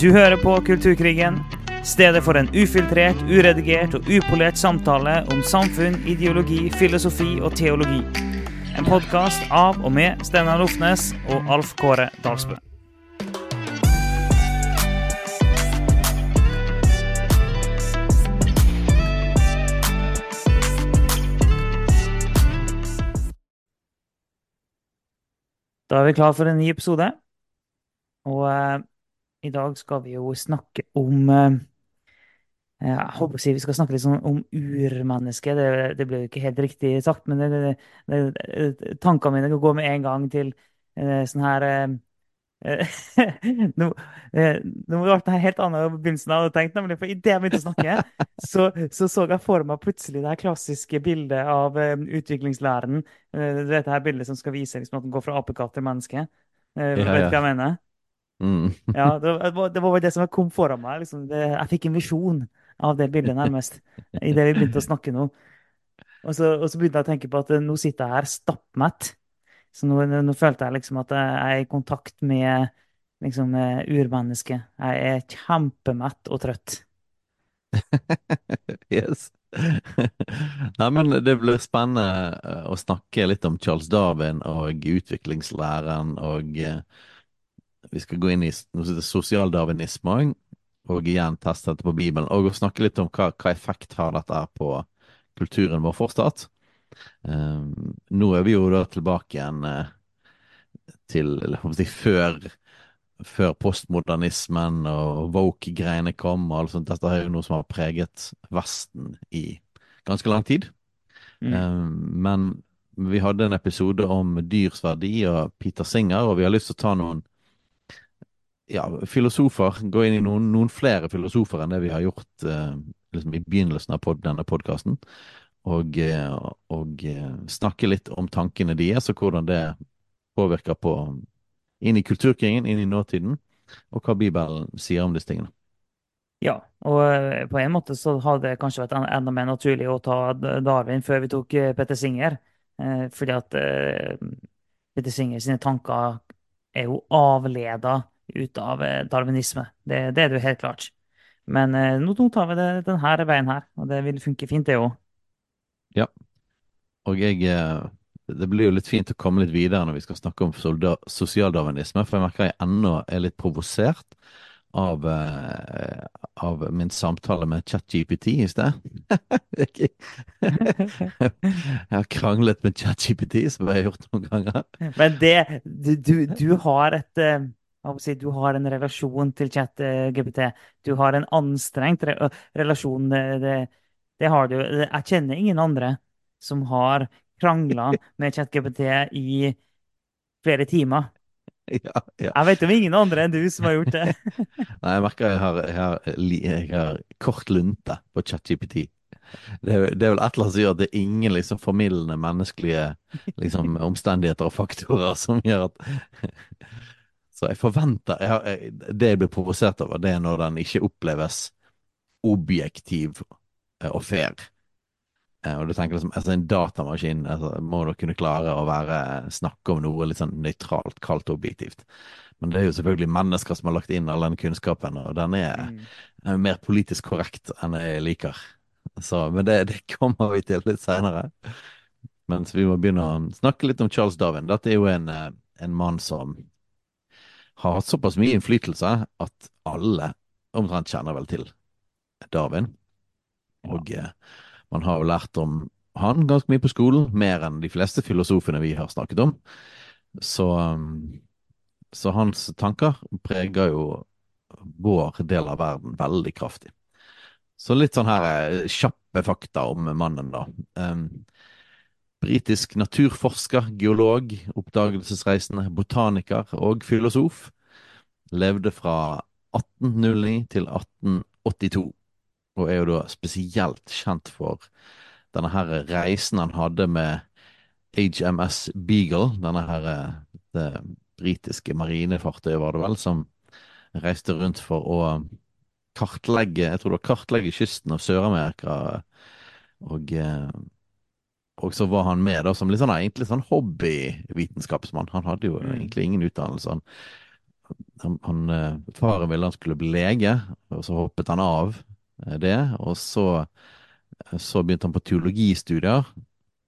Du hører på Kulturkrigen, stedet for en ufiltrert, uredigert og upolert samtale om samfunn, ideologi, filosofi og teologi. En podkast av og med Steinar Lofnes og Alf Kåre Dalsbø. Da er vi klar for en ny episode. Og eh, i dag skal vi jo snakke om eh, Jeg håper å si vi skal snakke litt sånn om urmennesket. Det, det ble jo ikke helt riktig sagt, men det, det, det, tankene mine går med en gang til eh, sånn her eh, nå, eh, nå ble det helt annet på begynnelsen av tenkt, nemlig for idet jeg begynte å snakke, så, så, så jeg for meg plutselig det her klassiske bildet av uh, utviklingslæren. Uh, du vet det her bildet som skal vise liksom, at den går fra apekatt til menneske. Uh, Ja, vet du ja. hva jeg mener? Mm. Ja, det, var- det var det som kom foran meg. Liksom. Det, jeg fikk en visjon av det bildet, nærmest, idet vi begynte å snakke nå. Og så, og så begynte jeg å tenke på at eh, nå sitter jeg her stappmett. Så nå, nå, følte jeg liksom at jeg er i kontakt med liksom, eh, urmennesket. Jeg er kjempemett og trøtt. Yes. Nei, men det blir spennende eh, å snakke litt om Charles Darwin og utviklingslæren, og vi skal gå inn i noe som heter sosialdarwinisme og igjen teste dette på Bibelen, og snakke litt om hva, hva effekt har dette på kulturen vår fortsatt. Um, nå er vi jo da tilbake igjen eh, til hva si, før før postmodernismen og woke-greiene kom. og alt sånt. Dette er jo noe som har preget Vesten i ganske lang tid. Mm. Um, men vi hadde en episode om dyrs verdi og Peter Singer, og vi har lyst til å ta noen ja, filosofer, gå inn i noen, noen flere filosofer enn det vi har gjort eh, liksom i begynnelsen av pod, denne podkasten. Og, eh, og eh, snakke litt om tankene deres, og hvordan det påvirker på inn i kulturkringen, inn i nåtiden, og hva Bibelen sier om disse tingene. Ja, og eh, på en måte så hadde det kanskje vært enda mer naturlig å ta Darwin før vi tok Petter Singer. Fordi at Petter Singer sine tanker er jo avleda ut av eh, darwinisme. Det, det er det jo helt klart. Men eh, nå, nå tar vi det denne veien her, og det vil funke fint, det òg. Ja. Og jeg eh, Det blir jo litt fint å komme litt videre når vi skal snakke om sosialdarwinisme, for jeg merker jeg ennå er litt provosert av, av min samtale med ChatGPT i sted. Jeg har kranglet med ChatGPT, som jeg har gjort noen ganger. Men det Du, du, du har et eh, Du har en relasjon til chat-GPT. Du har en anstrengt re relasjon. Det, det, det har du. Jeg kjenner ingen andre som har krangla med chat-GPT i flere timer. Ja, ja. Jeg vet om ingen andre enn du som har gjort det. Nei, jeg merker jeg har, jeg har, jeg har kort lunte på ChatGPT. Det er, det er vel et eller annet som gjør at det er ingen liksom formildende menneskelige liksom, omstendigheter og faktorer som gjør at Så jeg forventer jeg har, jeg, Det jeg blir provosert over, det er når den ikke oppleves objektiv eh, og fair. Eh, Og du tenker liksom, altså En datamaskin altså, må da kunne klare å være, snakke om noe litt sånn nøytralt, kaldt og objektivt. Men det er jo selvfølgelig mennesker som har lagt inn all den kunnskapen, og den er, Mm. er mer politisk korrekt enn jeg liker. Så, men det, det kommer vi til litt seinere. Mens vi må begynne å snakke litt om Charles Darwin. Dette er jo en, eh, en mann som har hatt såpass mye innflytelse at alle omtrent kjenner vel til Darwin. Og ja. man har jo lært om han ganske mye på skolen, mer enn de fleste filosofene vi har snakket om. Så, um, så hans tanker preger jo vår del av verden veldig kraftig. Så litt sånn her eh, kjappe fakta om mannen, da. Um, britisk naturforsker, geolog, oppdagelsesreisende, botaniker og filosof. Levde fra 1809 til 1882 og er jo da spesielt kjent for denne her reisen han hadde med HMS Beagle, denne her det britiske marinefartøyet var det vel, som reiste rundt for å kartlegge, jeg tror det var kartlegge kysten av Sør-Amerika, og, eh, og så var han med da som litt sånn, egentlig sånn hobbyvitenskapsmann. Han hadde jo Mm. egentlig ingen utdannelse. Han han, han, eh, Faren ville han skulle bli lege, og så hoppet han av eh, det. Og så, eh, så begynte han på teologistudier,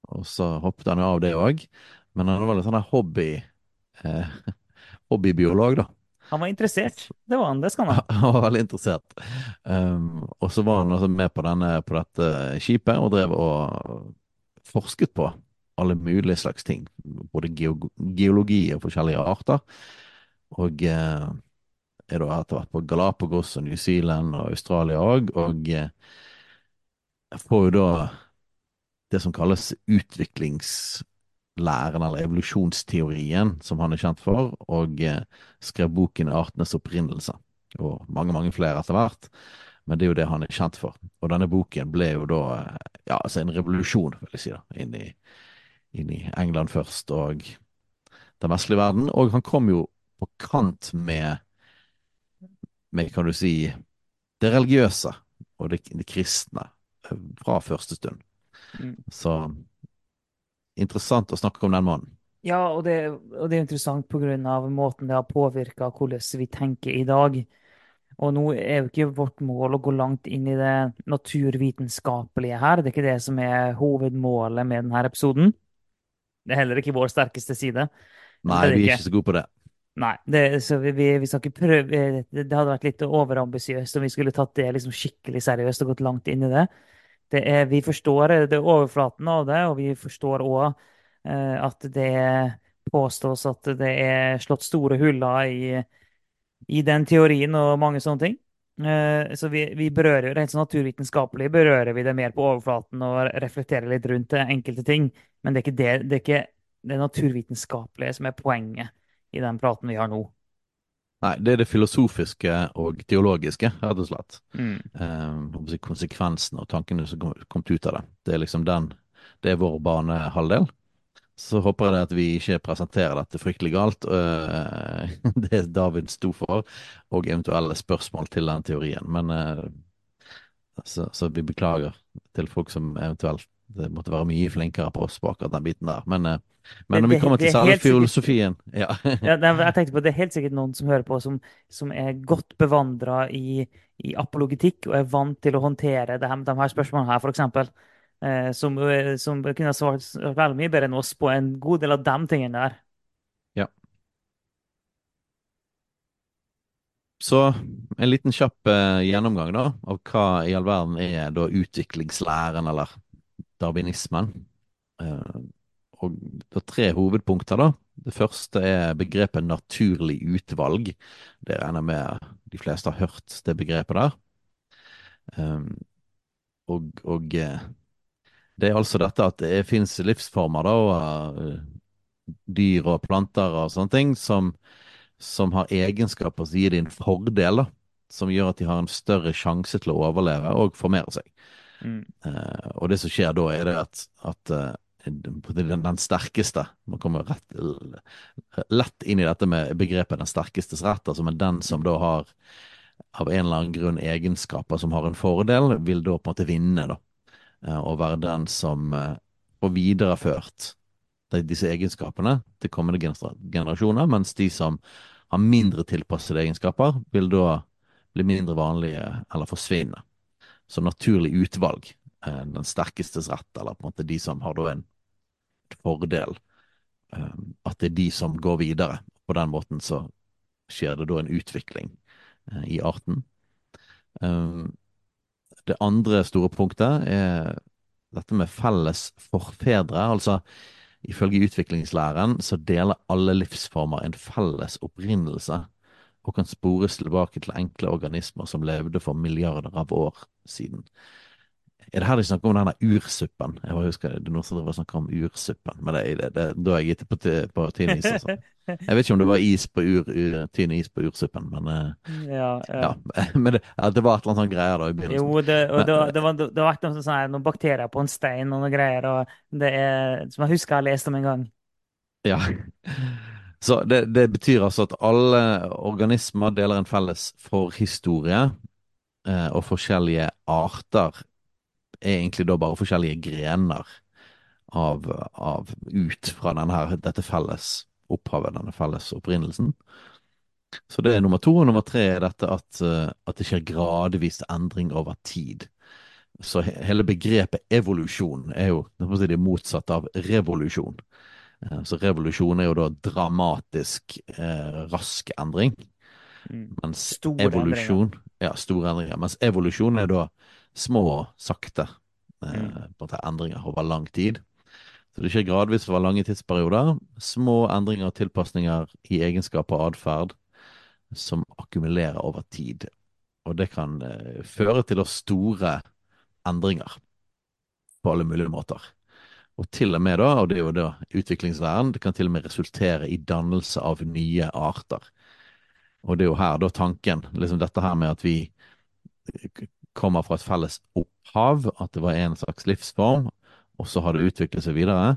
og så hoppet han av det òg. Men han var litt sånn hobby, eh, hobbybiolog, da. Han var interessert. Det var han, det skal han ha. Han var veldig interessert. Um, og så var han altså med på, denne, på dette skipet og drev og forsket på alle mulige slags ting. Både geologi og forskjellige arter. Og eh, er da etter hvert på Galapagos og New Zealand og Australia òg. Og eh, får jo da det som kalles utviklingslæren, eller evolusjonsteorien, som han er kjent for, og eh, skrev boken 'Artenes opprinnelse', og mange, mange flere etter hvert. Men det er jo det han er kjent for. Og denne boken ble jo da ja, altså en revolusjon, vil jeg si, da, inn i, inn i England først, og den vestlige verden. Og han kom jo på kant med, med kan du si, det religiøse og det, det kristne fra første stund. Mm. Så interessant å snakke om den mannen. Ja, og det, og det er interessant av måten det har påvirka hvordan vi tenker i dag. Og nå er jo ikke vårt mål å gå langt inn i det naturvitenskapelige her. Det er ikke det som er hovedmålet med denne episoden. Det er heller ikke vår sterkeste side. Nei, er vi er ikke. så gode på det. Nei, det, så vi, vi, vi prøve Det hadde vært litt overambisiøst om vi skulle tatt det liksom skikkelig seriøst og gått langt inn i det. det er, vi forstår det er overflaten av det, og vi forstår òg eh, at det påstås at det er slått store huller i, i den teorien og mange sånne ting. Eh, så vi, vi berører rent sånn naturvitenskapelig berører vi det mer på overflaten og reflekterer litt rundt det, enkelte ting. Men det er ikke det, det, er ikke det naturvitenskapelige som er poenget i den praten vi har nå. Nei, det er det filosofiske og teologiske, rett og slett. Mm. Eh, konsekvensene og tankene som kom ut av det. Det er liksom den Det er vår banehalvdel. Så håper jeg det at vi ikke presenterer dette fryktelig galt. eh, det David sto for, og eventuelle spørsmål til den teorien. Men eh, så, så vi beklager til folk som eventuelt det måtte være mye flinkere på oss på akkurat den biten der. Men, eh, men når vi kommer til selve filosofien ja. Ja, jeg tenkte på, det er helt sikkert noen som hører på, som, som er godt bevandra i, i apologetikk og er vant til å håndtere de her spørsmålene her, f.eks. Eh, som, eh, som kunne svart svart veldig mye bedre enn oss på en god del av de tingene der. Ja. Så en liten kjapp eh, gjennomgang da, av hva i all verden er da utviklingslæren, eller darwinismen. Eh, og det er tre hovedpunkter, da. Det første er begrepet naturlig utvalg. Det regner med de fleste har hørt det begrepet der. Um, og, og det er altså dette at det finnes livsformer, da, og eh, dyr og planter og sånne ting, som som har egenskaper som gir dem en fordel, da, som gjør at de har en større sjanse til å overleve og formere seg. Mm. Uh, og det som skjer da, er det at, at uh, den, den sterkeste Man kommer rett, lett inn i dette med begrepet 'den sterkestes rett', altså men den som da har av en eller annen grunn egenskaper som har en fordel, vil da på en måte vinne, da. Eh, og være den som eh, får videreført disse egenskapene til kommende generasjoner, mens de som har mindre tilpassede egenskaper, vil da bli mindre vanlige eller forsvinne. Så naturlig utvalg, eh, den sterkestes rett, eller på en måte de som har da en fordel, at det er de som går videre. På den måten så skjer det da en utvikling i arten. Det andre store punktet er dette med felles forfedre. altså Ifølge utviklingslæren så deler alle livsformer en felles opprinnelse og kan spores tilbake til enkle organismer som levde for milliarder av år siden. Er det her de snakker om denne ursuppen? Jeg bare husker det er noen som driver og snakker om ursuppen, men det, det, det, da er jeg gitt på, på is. Altså. Jeg vet ikke om det var is på ur, ur, tynn is på ursuppen, men eh, Ja, ja. ja. Men det, det var et eller annet sånn greier da i begynnelsen. Jo, det, og det, Men- det, var, det var vært noen, sånne, noen bakterier på en stein og noen greier, og det er, som jeg husker jeg har lest om en gang. Ja. Så det, det betyr altså at alle organismer deler en felles forhistorie, eh, og forskjellige arter er egentlig da bare forskjellige grener av, av ut fra denne dette felles opphavet, denne felles opprinnelsen. Så det er nummer to. Og nummer tre er dette at, eh, at det skjer gradvis endring over tid. Så hele begrepet evolusjon er jo det si det motsatte av revolusjon. Eh, Så revolusjon er jo da dramatisk, eh, rask endring. Mm. Mens Store endringer. Ja, store endringer. Mens evolusjon er da små, sakte eh, Mm. endringer over lang tid. Så det skjer gradvis over lange tidsperioder. Små endringer og tilpasninger i egenskaper og atferd som akkumulerer over tid. Og det kan eh, føre til store endringer på alle mulige måter. Og til og med da, og det er jo da utviklingslæren, det kan til og med resultere i dannelse av nye arter. Og det er jo her da tanken, liksom dette her med at vi kommer fra et felles opphav, at det var en slags livsform, og så har det utviklet seg videre.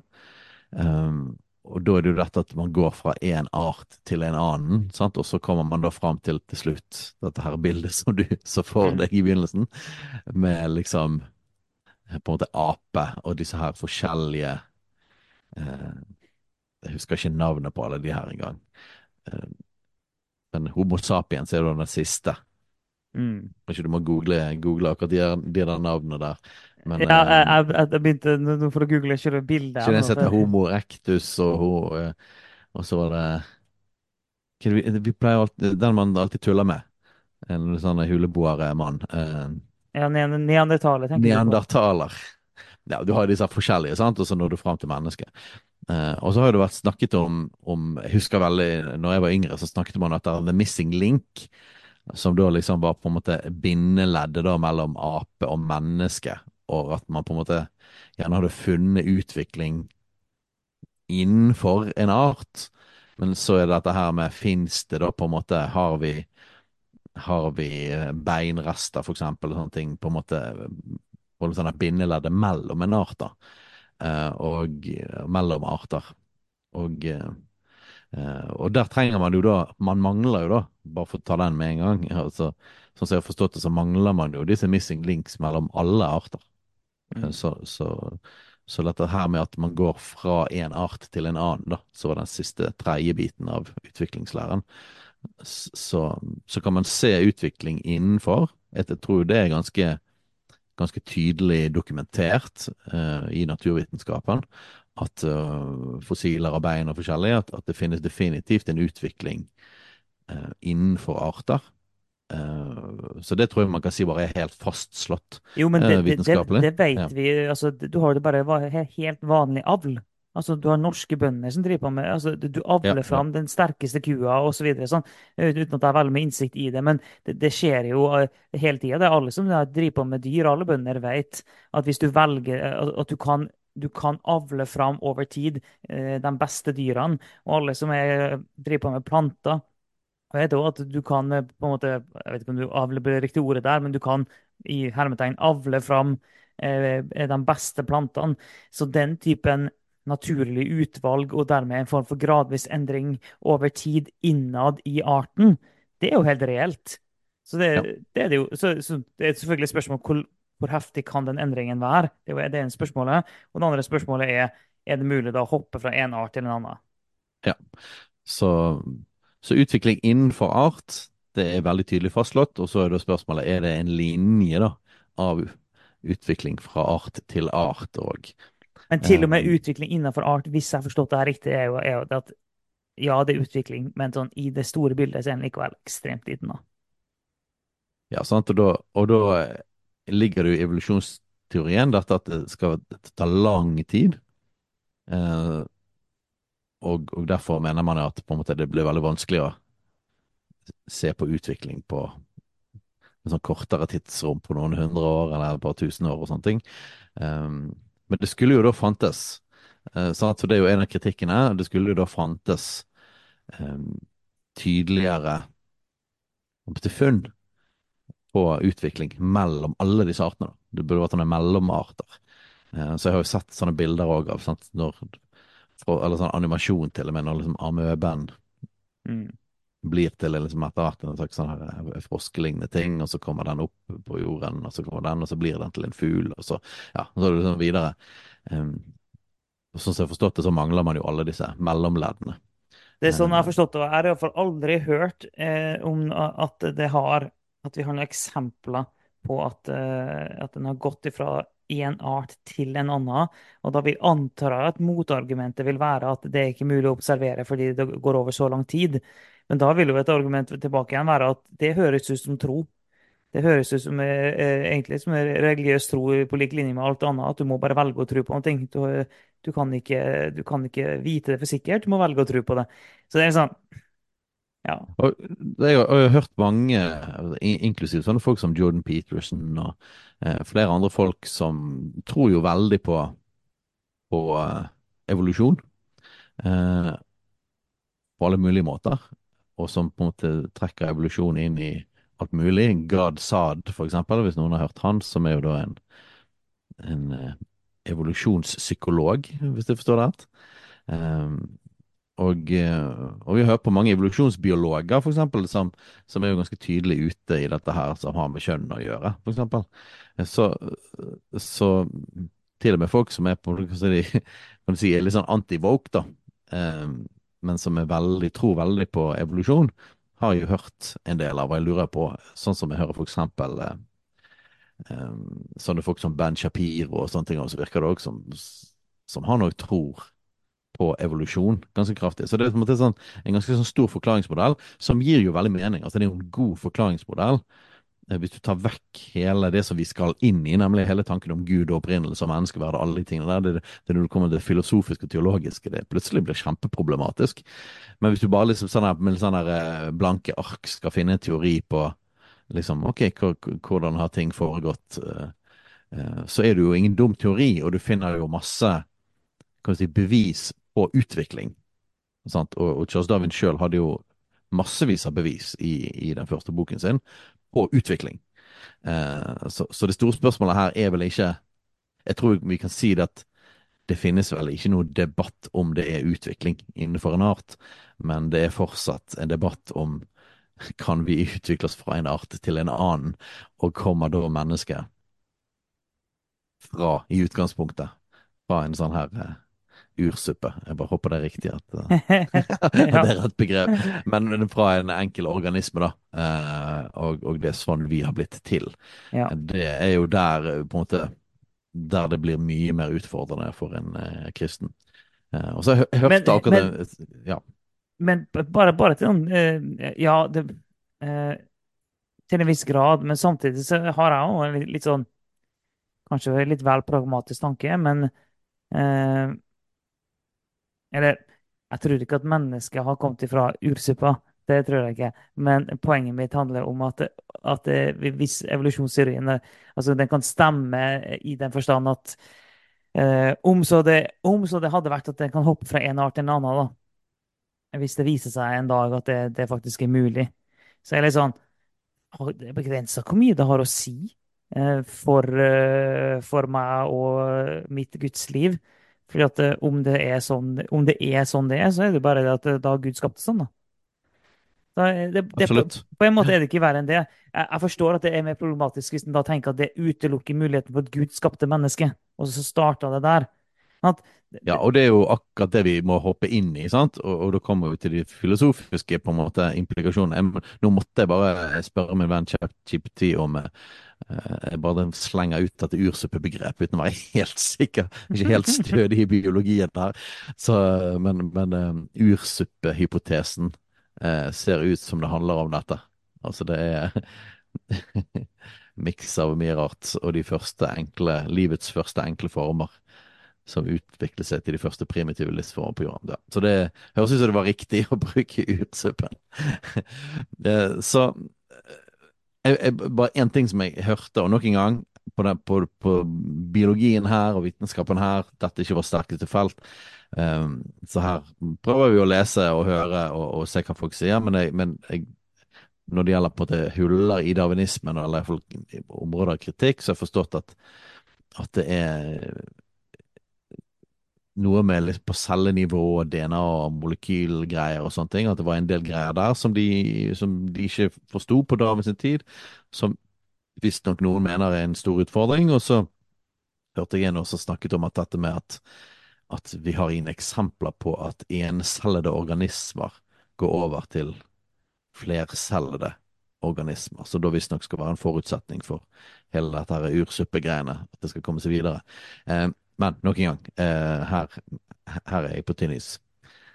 Um, og da er det jo dette at man går fra en art til en annen, sant? og så kommer man da fram til til slutt dette her bildet som du så for deg i begynnelsen, med liksom på en måte ape og disse her forskjellige eh, Jeg husker ikke navnet på alle de her engang. Eh, men Homo sapiens er da den siste. Mm. Kanskje du må google, google akkurat de, de der navnene der. Men Ja, jeg, eh, jeg, jeg begynte nå for å google kjøre bildet. som heter Homo rectus, og, eh, og så var det vi, vi alltid, Den man alltid tuller med. En sånn huleboermann. Eh, Ja, neandertaler, tenker du på. Neandertaler. Ja, du har disse forskjellige, sant, og så når du fram til mennesket. Uh, og så har det vært snakket om, om Jeg husker veldig, når jeg var yngre, så snakket man om dette The Missing Link, som da liksom var på en måte bindeleddet da mellom ape og menneske, og at man på en måte gjerne hadde funnet utvikling innenfor en art. Men så er det dette her med fins det da på en måte Har vi har vi eh, beinrester, for eksempel, og sånne ting, på en måte på en sånn bindeleddet mellom en art, da, eh, og eh, mellom arter. Og, og der trenger man jo da Man mangler jo da, bare for å ta den med en gang, altså, sånn som jeg har forstått det, så mangler man jo disse missing links mellom alle arter. Eh, Mm. Så, så, så dette her med at man går fra en art til en annen, da, så var den siste tredje biten av utviklingslæren, så, så kan man se utvikling innenfor. Jeg jeg tror det er ganske, ganske tydelig dokumentert uh, i naturvitenskapen at uh, fossiler av bein og forskjellig, at, at det finnes definitivt en utvikling uh, innenfor arter. Så det tror jeg man kan si bare er helt fastslått Jo, men eh, det, det, det, det vet vi. Altså, du har det bare helt vanlig avl. Altså, du har norske bønder som driver på med altså, Du avler ja. fram den sterkeste kua osv. Sånn, eh, uten at jeg har veldig mye innsikt i det. Men det, det skjer jo hele tida. Det er alle som driver på med dyr. Alle bønder vet at hvis du velger at- du kan du kan avle fram over tid de beste dyrene. Og alle som er, driver på med planter, jeg vet også at du kan eh, på en måte, jeg vet ikke om du avler det riktige ordet der, men du kan i hermetegn avle fram eh, de beste plantene. Så den typen naturlig utvalg og dermed en form for gradvis endring over tid innad i arten, det er jo helt reelt. Så det, Ja. det er det jo. Så, så det er selvfølgelig et spørsmål hvor, hvor heftig kan den endringen være? Det er det ene spørsmålet. Og det andre spørsmålet er er det mulig da å hoppe fra en art til en annen. Ja. Så, så utvikling innenfor art, det er veldig tydelig fastslått. Og så er da spørsmålet er det en linje da, av utvikling fra art til art òg. Men til og med Um, utvikling innenfor art, hvis jeg har forstått det her riktig, er jo, er jo at ja, det er utvikling, men sånn, i det store bildet så er den likevel ekstremt liten. da. Ja, sant? Og da, og da eh, ligger det jo i evolusjonsteorien dette at det skal ta lang tid. Eh, og, og derfor mener man at på en måte det blir veldig vanskelig å se på utvikling på en sånn kortere tidsrom på noen hundre år eller et par tusen år og sånne ting. Um, men det skulle jo da fantes, Uh, sånn at, så det er jo en av kritikkene, det skulle jo da fantes um, tydeligere til funn på utvikling mellom alle disse artene. Det burde vært sånne mellomarter. Uh, Så jeg har jo sett sånne bilder òg av sant, når, eller sånn animasjon til og med, når liksom amøben Mm. blir til liksom etter hvert en slags sånn eh, froskelignende ting, og så kommer den opp på jorden, og så kommer den, og så blir den til en fugl, og så, ja, og så er det sånn videre. Um, sånn som jeg har forstått det, så mangler man jo alle disse mellomleddene. Det er sånn jeg har Eh, forstått det. og Jeg har iallfall aldri hørt eh, om at det har At vi har noen eksempler på at, eh, at den har gått ifra én art til en annen. Og da vil antar jeg at motargumentet vil være at det er ikke mulig å observere fordi det går over så lang tid. Men da vil jo et argument tilbake igjen være at det høres ut som tro. Det høres ut som eh, eh, egentlig som religiøs tro på lik linje med alt annet, at du må bare velge å tro på noe. Du, du, kan ikke, du kan ikke vite det for sikkert, du må velge å tro på det. Så det er sånn, ja. og jeg har, og jeg har hørt mange, in- inklusiv sånne folk som Jordan Peterson og eh, flere andre folk som tror jo veldig på, på eh, evolusjon eh, på alle mulige måter, og som på en måte trekker evolusjon inn i alt mulig. God Sad, for eksempel, hvis noen har hørt han, som er jo da en, en eh, evolusjonspsykolog, hvis du forstår det rett. Um, og, eh, og vi hører på mange evolusjonsbiologer, for eksempel, som, som er jo ganske tydelig ute i dette her, som har med kjønn å gjøre, for eksempel. Så, så til og med folk som er på, hva kan si, litt sånn anti-woke, da, um, men som er veldig, tror veldig på evolusjon, har jo hørt en del av, og jeg lurer på, sånn som jeg hører for eksempel eh, sånne folk som Ben Shapiro og sånne ting, og så virker det også som, som han òg tror på evolusjon ganske kraftig. Så det er en sånn, en ganske sånn stor forklaringsmodell, som gir jo veldig mening. Altså Det er jo en god forklaringsmodell. Eh, Hvis du tar vekk hele det som vi skal inn i, nemlig hele tanken om Gud og opprinnelse og menneskeverd og alle de tingene der, det, er når du kommer til det filosofiske og teologiske, det plutselig blir kjempeproblematisk. Men hvis du bare liksom sånn her, med sånn her eh, blanke ark skal finne en teori på liksom, ok, hvordan har ting foregått, eh, så er det jo ingen dum teori, og du finner jo masse si, bevis på utvikling. Sant? Og, og Charles Darwin sjøl hadde jo massevis av bevis i, i den første boken sin på utvikling. Eh, så, så det store spørsmålet her er vel ikke Jeg tror vi kan si det at det finnes vel ikke noe debatt om det er utvikling innenfor en art, men det er fortsatt en debatt om kan vi utvikle oss fra en art til en annen, og kommer da mennesket fra, i utgangspunktet, fra en sånn her eh, ursuppe. Jeg bare håper det er riktig at, eh, at det er rett begrep. Men fra en enkel organisme, da. Eh, og, og det er sånn vi har blitt til. Ja. Det er jo der på en måte der det blir mye mer utfordrende for en eh, kristen. Eh, og så jeg, jeg hørte Men- akkurat men- det Ja. Men bare, bare til noen eh, Ja, det, eh, til en viss grad, men samtidig så har jeg òg en litt, litt sånn Kanskje litt vel pragmatisk tanke, men eh, Eller jeg tror ikke at mennesket har kommet ifra ursuppa. Det tror jeg ikke. Men poenget mitt handler om at, at hvis evolusjonsteorien altså den kan stemme i den forstand at eh, om, så det, om så det hadde vært at den kan hoppe fra en art til en annen, da. Hvis det viser seg en dag at det, det faktisk er mulig. Så er det sånn Det er begrensa hvor mye det har å si eh, for, eh, for meg og mitt gudsliv. Fordi at eh, om det er sånn, om det er sånn det er, så er det bare det at eh, da Gud skapte sånn, da. da det, det, på, på en måte er det ikke verre enn det. Jeg, jeg forstår at det er mer problematisk hvis en da tenker at det utelukker muligheten for at Gud skapte mennesket, og så starta det der. At, Ja, og det er jo akkurat det vi må hoppe inn i, sant? Og, og da kommer vi til de filosofiske på en måte implikasjonene. Nå måtte jeg bare spørre min venn ChatGPT om eh, Jeg bare slenger ut dette ursuppebegrepet uten å være helt sikker. Ikke helt stødig i biologien der. Så, men men eh, ursuppehypotesen eh, ser ut som det handler om dette. Altså det er miks av mye rart, og de første enkle, livets første enkle former som utviklet seg til de første primitive livsformer på jorda. Så det høres ut som det var riktig å bruke ursuppen. Eh, Så jeg, jeg, bare én ting som jeg hørte, og nok en gang på, den, på, på biologien her og vitenskapen her, dette ikke var sterkeste felt. Um, så her prøver vi å lese og høre og, og se hva folk sier, men, jeg, men jeg, når det gjelder på det huller i darwinismen, eller folk, områder av kritikk, så har jeg forstått at, at det er noe med litt på cellenivå, DNA og molekylgreier og sånne ting. At det var en del greier der som de, som de ikke forsto på Darwin sin tid, som visstnok noen mener er en stor utfordring. Og så hørte jeg en også snakket om at dette med at, at vi har inn eksempler på at encellede organismer går over til flercellede organismer. Så da visstnok skal være en forutsetning for hele dette ursuppegreiene, at det skal komme seg videre. Eh, men nok en gang, eh, her, her er jeg på tynn is.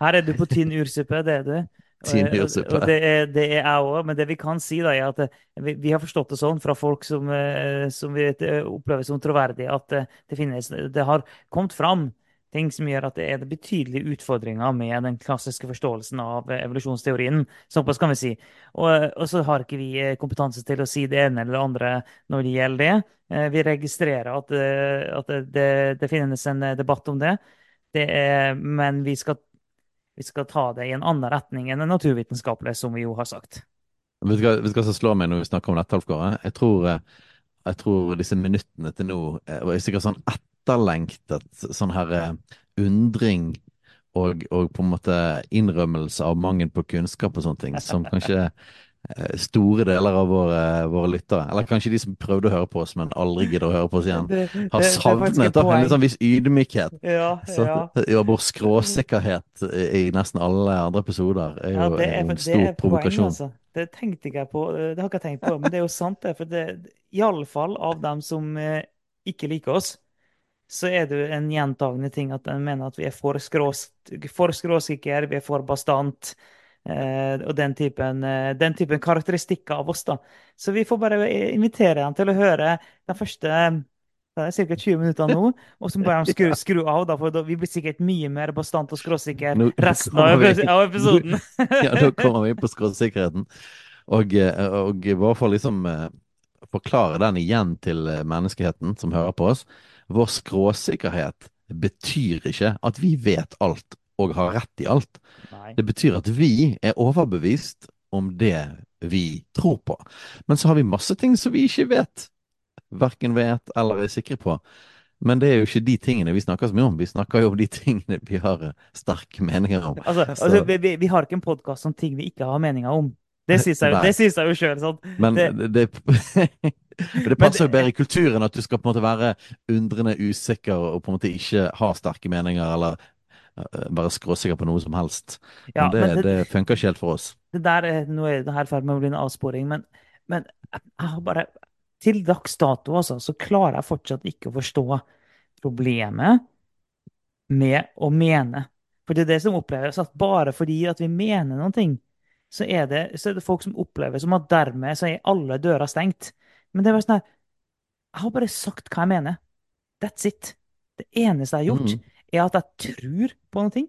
Her er du på tynn ursuppe, det er du. Tynn Og, og det er, det er jeg òg, men det vi kan si, da, er at eh, vi, vi har forstått det sånn fra folk som, eh, som vi eh, opplever som troverdige, at det finnes Det har kommet fram ting som gjør at det er betydelige utfordringer med den klassiske forståelsen av eh, evolusjonsteorien. Såpass kan vi si. Og, og så har ikke vi eh, kompetanse til å si det ene eller det andre når det gjelder det. Eh, Vi registrerer at, eh, at det, det, finnes en eh, debatt om det. Det er, men vi skal, vi skal ta det i en annen retning enn det naturvitenskapelige, som vi jo har sagt. Vet du hva, som slår meg når vi snakker om dette, Alfgård? Jeg tror, eh, jeg tror disse minuttene til nå eh, var sikkert sånn etterlengtet sånn her eh, undring og, og på en måte innrømmelse av mangel på kunnskap og sånne ting, som kanskje eh, store deler av våre, våre lyttere, eller kanskje de som prøvde å høre på oss, men aldri gidder å høre på oss igjen, har savnet et da, en sånn viss ydmykhet. Ja, Så, ja. vår skråsikkerhet i nesten alle andre episoder er jo, Ja, er en stor provokasjon. altså. Det tenkte ikke jeg på. Det har ikke jeg tenkt på, men det er jo sant, det. For det, iallfall av dem som eh, ikke liker oss, så er det jo en gjentagende ting at en mener at vi er for, skrås, for skråsikre, vi er for bastant, eh, og den typen, eh, den typen karakteristikker av oss, da. Så vi får bare invitere dem til å høre den første det er ca. 20 minutter nå, og så må de skru, skru av, da, for da, vi blir sikkert mye mer bastant og skråsikre resten av, episoden. ja, da kommer vi på skråsikkerheten. Og, eh, og bare for liksom eh, forklare den igjen til eh, menneskeheten som hører på oss. Vår skråsikkerhet betyr ikke at vi vet alt og har rett i alt. Nei. Det betyr at vi er overbevist om det vi tror på. Men så har vi masse ting som vi ikke vet. Verken vet eller er sikre på. Men det er jo ikke de tingene vi snakker så mye om. Vi snakker jo om de tingene vi har sterke meninger om. Altså, altså vi, vi, har ikke en podkast om ting vi ikke har meninger om. Det sier seg jo sjøl. Sånn. Men Det- det, det, det passer jo bedre i kulturen at du skal på en måte være undrende usikker og på en måte ikke ha sterke meninger eller eh, være skråsikker på noe som helst. Ja, Men det, men det- det funker ikke helt for oss. Det der er, nå er det her i ferd med å bli en avsporing, men, men jeg har bare Til dags dato, altså, så klarer jeg fortsatt ikke å forstå problemet med å mene. For det er det som oppleves, at bare fordi at vi mener ting, så det, så er det folk som opplever som at dermed så er alle dører stengt. Men det bare sånn her Jeg har bare sagt hva jeg mener. That's it. Det eneste jeg har gjort, Mhm. er at jeg tror på noe.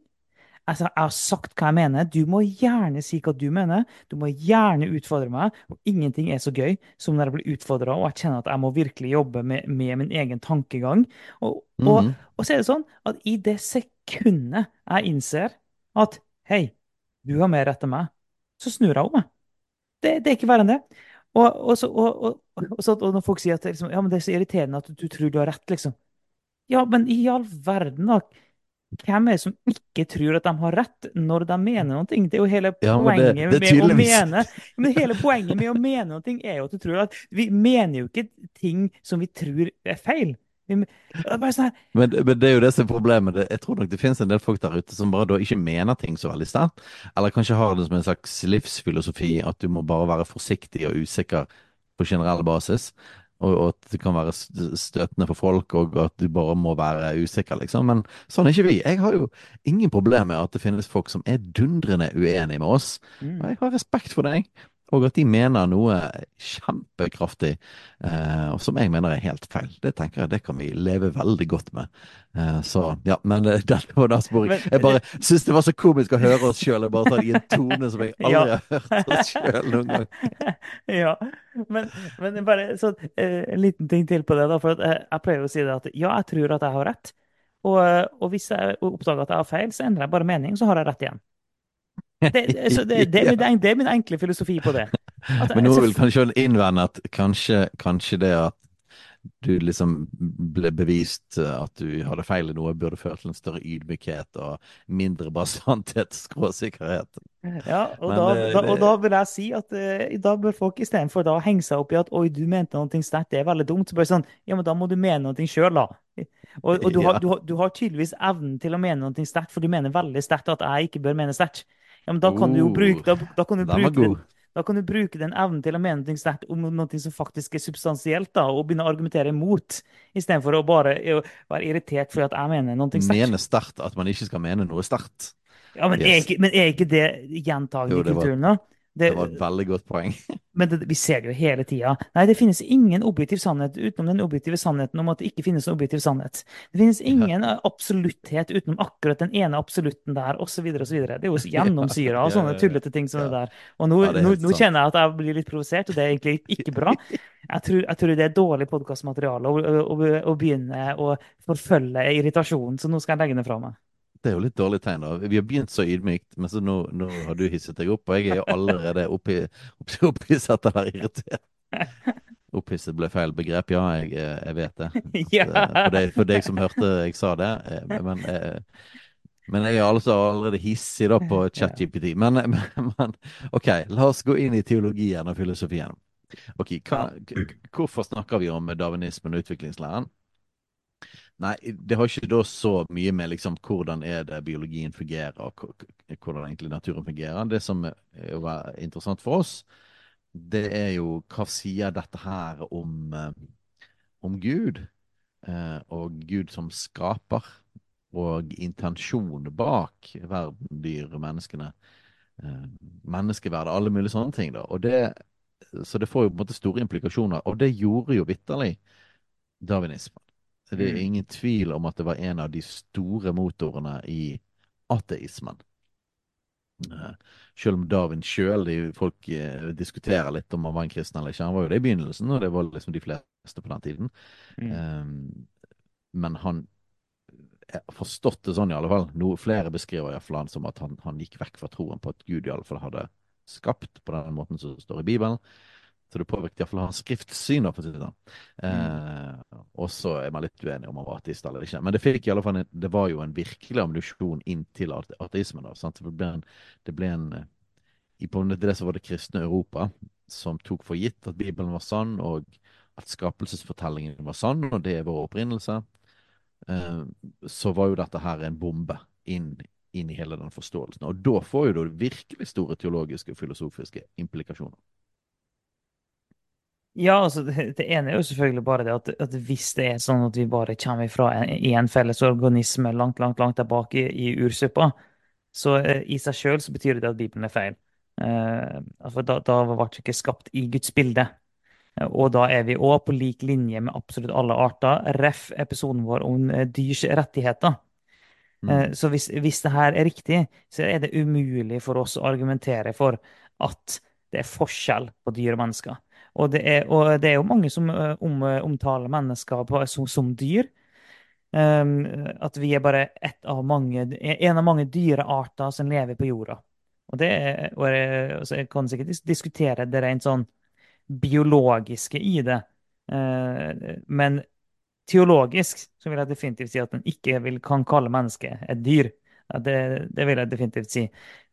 Altså, jeg har sagt hva jeg mener. Du må gjerne si hva du mener. Du må gjerne utfordre meg. Og ingenting er så gøy som når jeg blir utfordra og jeg kjenner at jeg må virkelig jobbe med, med min egen tankegang. Og, og, Mhm. og så er det sånn at i det sekundet jeg innser at hei, du har mer rett enn meg, så snur jeg om meg. Det, det er ikke verre enn det. Og, og, så, og, og, så, når folk sier at liksom, ja, men det er så irriterende at du, du tror du har rett, liksom. Ja, men i all verden, da. Hvem er det som ikke tror at de har rett når de mener noe? Det er jo hele Ja, det- poenget det med å mene. Men hele poenget med å mene noe er jo at du tror at Vi mener jo ikke ting som vi tror er feil. Det sånn Men, men det er jo det som er problemet. Jeg tror nok det finnes en del folk der ute som bare da ikke mener ting så veldig sterkt. Eller kanskje har det som en slags livsfilosofi at du må bare være forsiktig og usikker på generell basis. Og, og at det kan være støtende for folk, og at du bare må være usikker, liksom. Men sånn er ikke vi. Jeg har jo ingen problem med at det finnes folk som er dundrende uenige med oss. mm. Og jeg har respekt for deg. Og at de mener noe kjempekraftig, eh, som jeg mener er helt feil. Det tenker jeg det kan vi leve veldig godt med. Eh, så ja, men det, dette var da sporing. Jeg bare syns det var så komisk å høre oss sjøl. Jeg bare tar det i en tone som jeg aldri Ja. har hørt oss sjøl noen gang. Ja, men, men bare så, eh, en liten ting til på det. da, for at, eh, Jeg pleier å si det at ja, jeg tror at jeg har rett. Og, eh, og hvis jeg oppdager at jeg har feil, så endrer jeg bare mening, så har jeg rett igjen. Det, det, så det, det, er min, det er min enkle filosofi på det. At, Men noen vil kanskje innvende at kanskje, kanskje det at du liksom ble bevist at du hadde feil i noe, burde ført til en større ydmykhet og mindre basanthet, skråsikkerhet. Ja, og, Men, da, det, da, og da vil jeg si at uh, da bør folk istedenfor da henge seg opp i at oi, du mente noe sterkt, det er veldig dumt, så bare sånn ja, men da må du mene noe sjøl, da. Og, og du, har, Ja. du, har, du har tydeligvis evnen til å mene noe sterkt, for du mener veldig sterkt at jeg ikke bør mene sterkt. Ja, men da kan du jo bruke, Oh, da, da kan du bruke den, da kan du bruke den evnen til å mene noe sterkt om noe som faktisk er substansielt, da, og begynne å argumentere imot, istedenfor å bare være irritert fordi at jeg mener noe sterkt. Mene sterkt at man ikke skal mene noe sterkt. Ja, men er ikke, men er ikke det gjentagende i kulturen, da? Det, det var et veldig godt poeng. men det, vi ser det jo hele tida. Nei, det finnes ingen objektiv sannhet utenom den objektive sannheten om at det ikke finnes noen objektiv sannhet. Det finnes ingen absolutthet utenom akkurat den ene absolutten der, osv. osv. Det er jo gjennomsyra av sånne tullete ting som ja. det der. Og nå, Ja, nå, nå kjenner jeg at jeg blir litt provosert, og det er egentlig ikke bra. Jeg tror, jeg tror det er dårlig podkastmateriale å, å, å begynne å forfølge irritasjonen, så nå skal jeg legge det fra meg. Det er jo litt dårlig tegn. da. Vi har begynt så ydmykt, men så nå, nå har du hisset deg opp, og jeg er jo allerede oppi, oppi, opphisset eller irritert. Opphisset ble feil begrep, ja, jeg, jeg vet det. At, Ja. eh, for, deg, for deg som hørte jeg sa det. eh, Men, eh, men jeg er altså allerede hissig da på. ChatGPT. Men, men, men OK, la oss gå inn i teologien og filosofien. Ok, hva, Hvorfor snakker vi om darwinismen og utviklingslæren? Nei, det har ikke da så mye med liksom hvordan er det biologien fungerer, og hvordan egentlig naturen fungerer. Det som er interessant for oss, det er jo hva sier dette her om, eh, om Gud, eh, og Gud som skaper, og intensjonen bak verden, dyr, menneskene, eh, menneskeverdet, alle mulige sånne ting. da. Og det, så det får jo på en måte store implikasjoner, og det gjorde jo vitterlig darwinismen. Det er Mm. ingen tvil om at det var en av de store motorene i ateismen. Eh, Selv om Darwin sjøl, folk eh, diskuterer litt om han var en kristen eller ikke. Han var jo det i begynnelsen, og det var liksom de fleste på den tiden. Mm. Eh, Men han har forstått det sånn, i alle fall. Noe flere beskriver iallfall han som at han, han gikk vekk fra troen på at Gud i alle fall hadde skapt på den måten som står i Bibelen. Så det påvirket iallfall hans skriftsyn. for å si det sånn. Eh, og så er man litt uenig om han var ateist eller ikke. Men det fikk i alle fall en, det var jo en virkelig ammunisjon inn til ateismen. da, sant? Det ble en, det ble en eh, I på det så var det kristne Europa som tok for gitt at Bibelen var sann, og at skapelsesfortellingen var sann, og det er vår opprinnelse. Eh, så var jo dette her en bombe inn, inn i hele den forståelsen. Og da får jo det virkelig store teologiske og filosofiske implikasjoner. Ja, altså det, det ene er jo selvfølgelig bare det at, at hvis det er sånn at vi bare kommer fra en, en felles organisme langt, langt, langt tilbake i, i ursuppa, så eh, i seg sjøl så betyr det at Bibelen er feil. Eh, altså da, da ble vi ikke skapt i Guds bilde. Eh, Og da er vi òg på lik linje med absolutt alle arter. Ref. episoden vår om eh, dyrs rettigheter. Mm. Eh, Så hvis, hvis det her er riktig, så er det umulig for oss å argumentere for at det er forskjell på dyr og mennesker. Og det er, og det er jo mange som eh, om, omtaler mennesker på, som, som dyr. Um, at vi er bare av mange, en av mange dyrearter som lever på jorda. Og det er, og altså jeg kan sikkert diskutere det rent sånn biologiske i det. Uh, men teologisk så vil jeg definitivt si at en ikke vil, kan kalle mennesket et dyr. Det, det vil jeg definitivt si.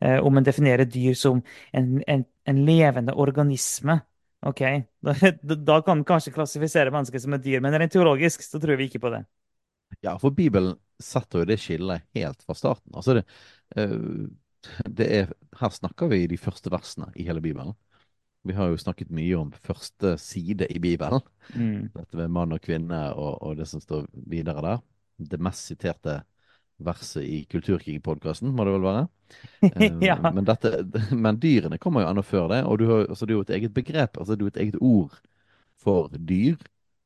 Eh, om en definerer dyr som en, en, en levende organisme, OK, da, da kan man kanskje klassifisere mennesket som et dyr, men rent teologisk så tror vi ikke på det. Ja, for Bibelen setter jo det skillet helt fra starten. Altså det, eh, det er, her snakker vi de første versene i hele Bibelen. Vi har jo snakket mye om første side i Bibelen. Mm. Dette med mann og kvinne og, og det som står videre der. Det mest siterte verset i Kulturkrig-podkasten, må det vel være. Eh, Ja. men, dette, men dyrene kommer jo ennå før det, og du har, altså, det er jo et eget begrep, altså det er jo et eget ord for dyr,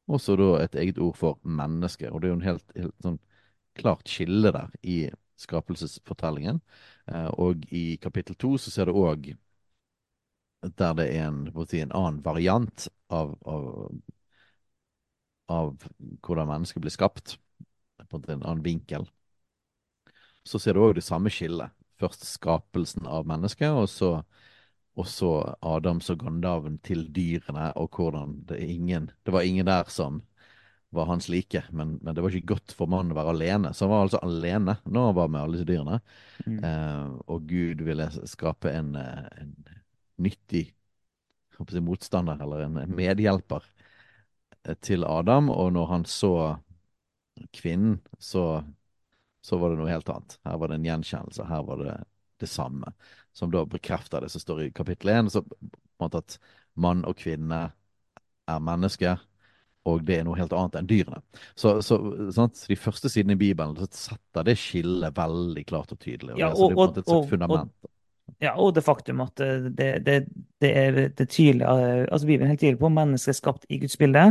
og så da et eget ord for menneske. Og det er jo en helt, helt sånn klart skille der i skapelsesfortellingen. Eh, og i kapittel to så ser du òg der det er en, si, en annen variant av, av, av hvordan mennesket blir skapt, på en annen vinkel. Så ser du òg det samme skillet. Først skapelsen av mennesket, og så, og så Adams og Gondaven til dyrene, og hvordan det, ingen, det var ingen der som var hans like, men, men det var ikke godt for mannen å være alene. Så han var altså alene når han var med alle disse dyrene. Mm. Eh, og Gud ville skape en, eh, en nyttig si, motstander, eller en medhjelper, eh, til Adam. Og når han så kvinnen, så, så var det noe helt annet. Her var det en gjenkjennelse. Her var det det samme. Som da bekrefter det som står i kapittel 1. Så på en måte at mann og kvinne er mennesker, og det er noe helt annet enn dyrene. Så, så sant? De første sidene i Bibelen så setter det skillet veldig klart og tydelig. Og Ja, det, og, det er på en måte et og, og, ja, og det faktum at det, det, det, det er det tydelig eh, Altså Bibelen er helt tydelig på mennesket er skapt i Guds bilde.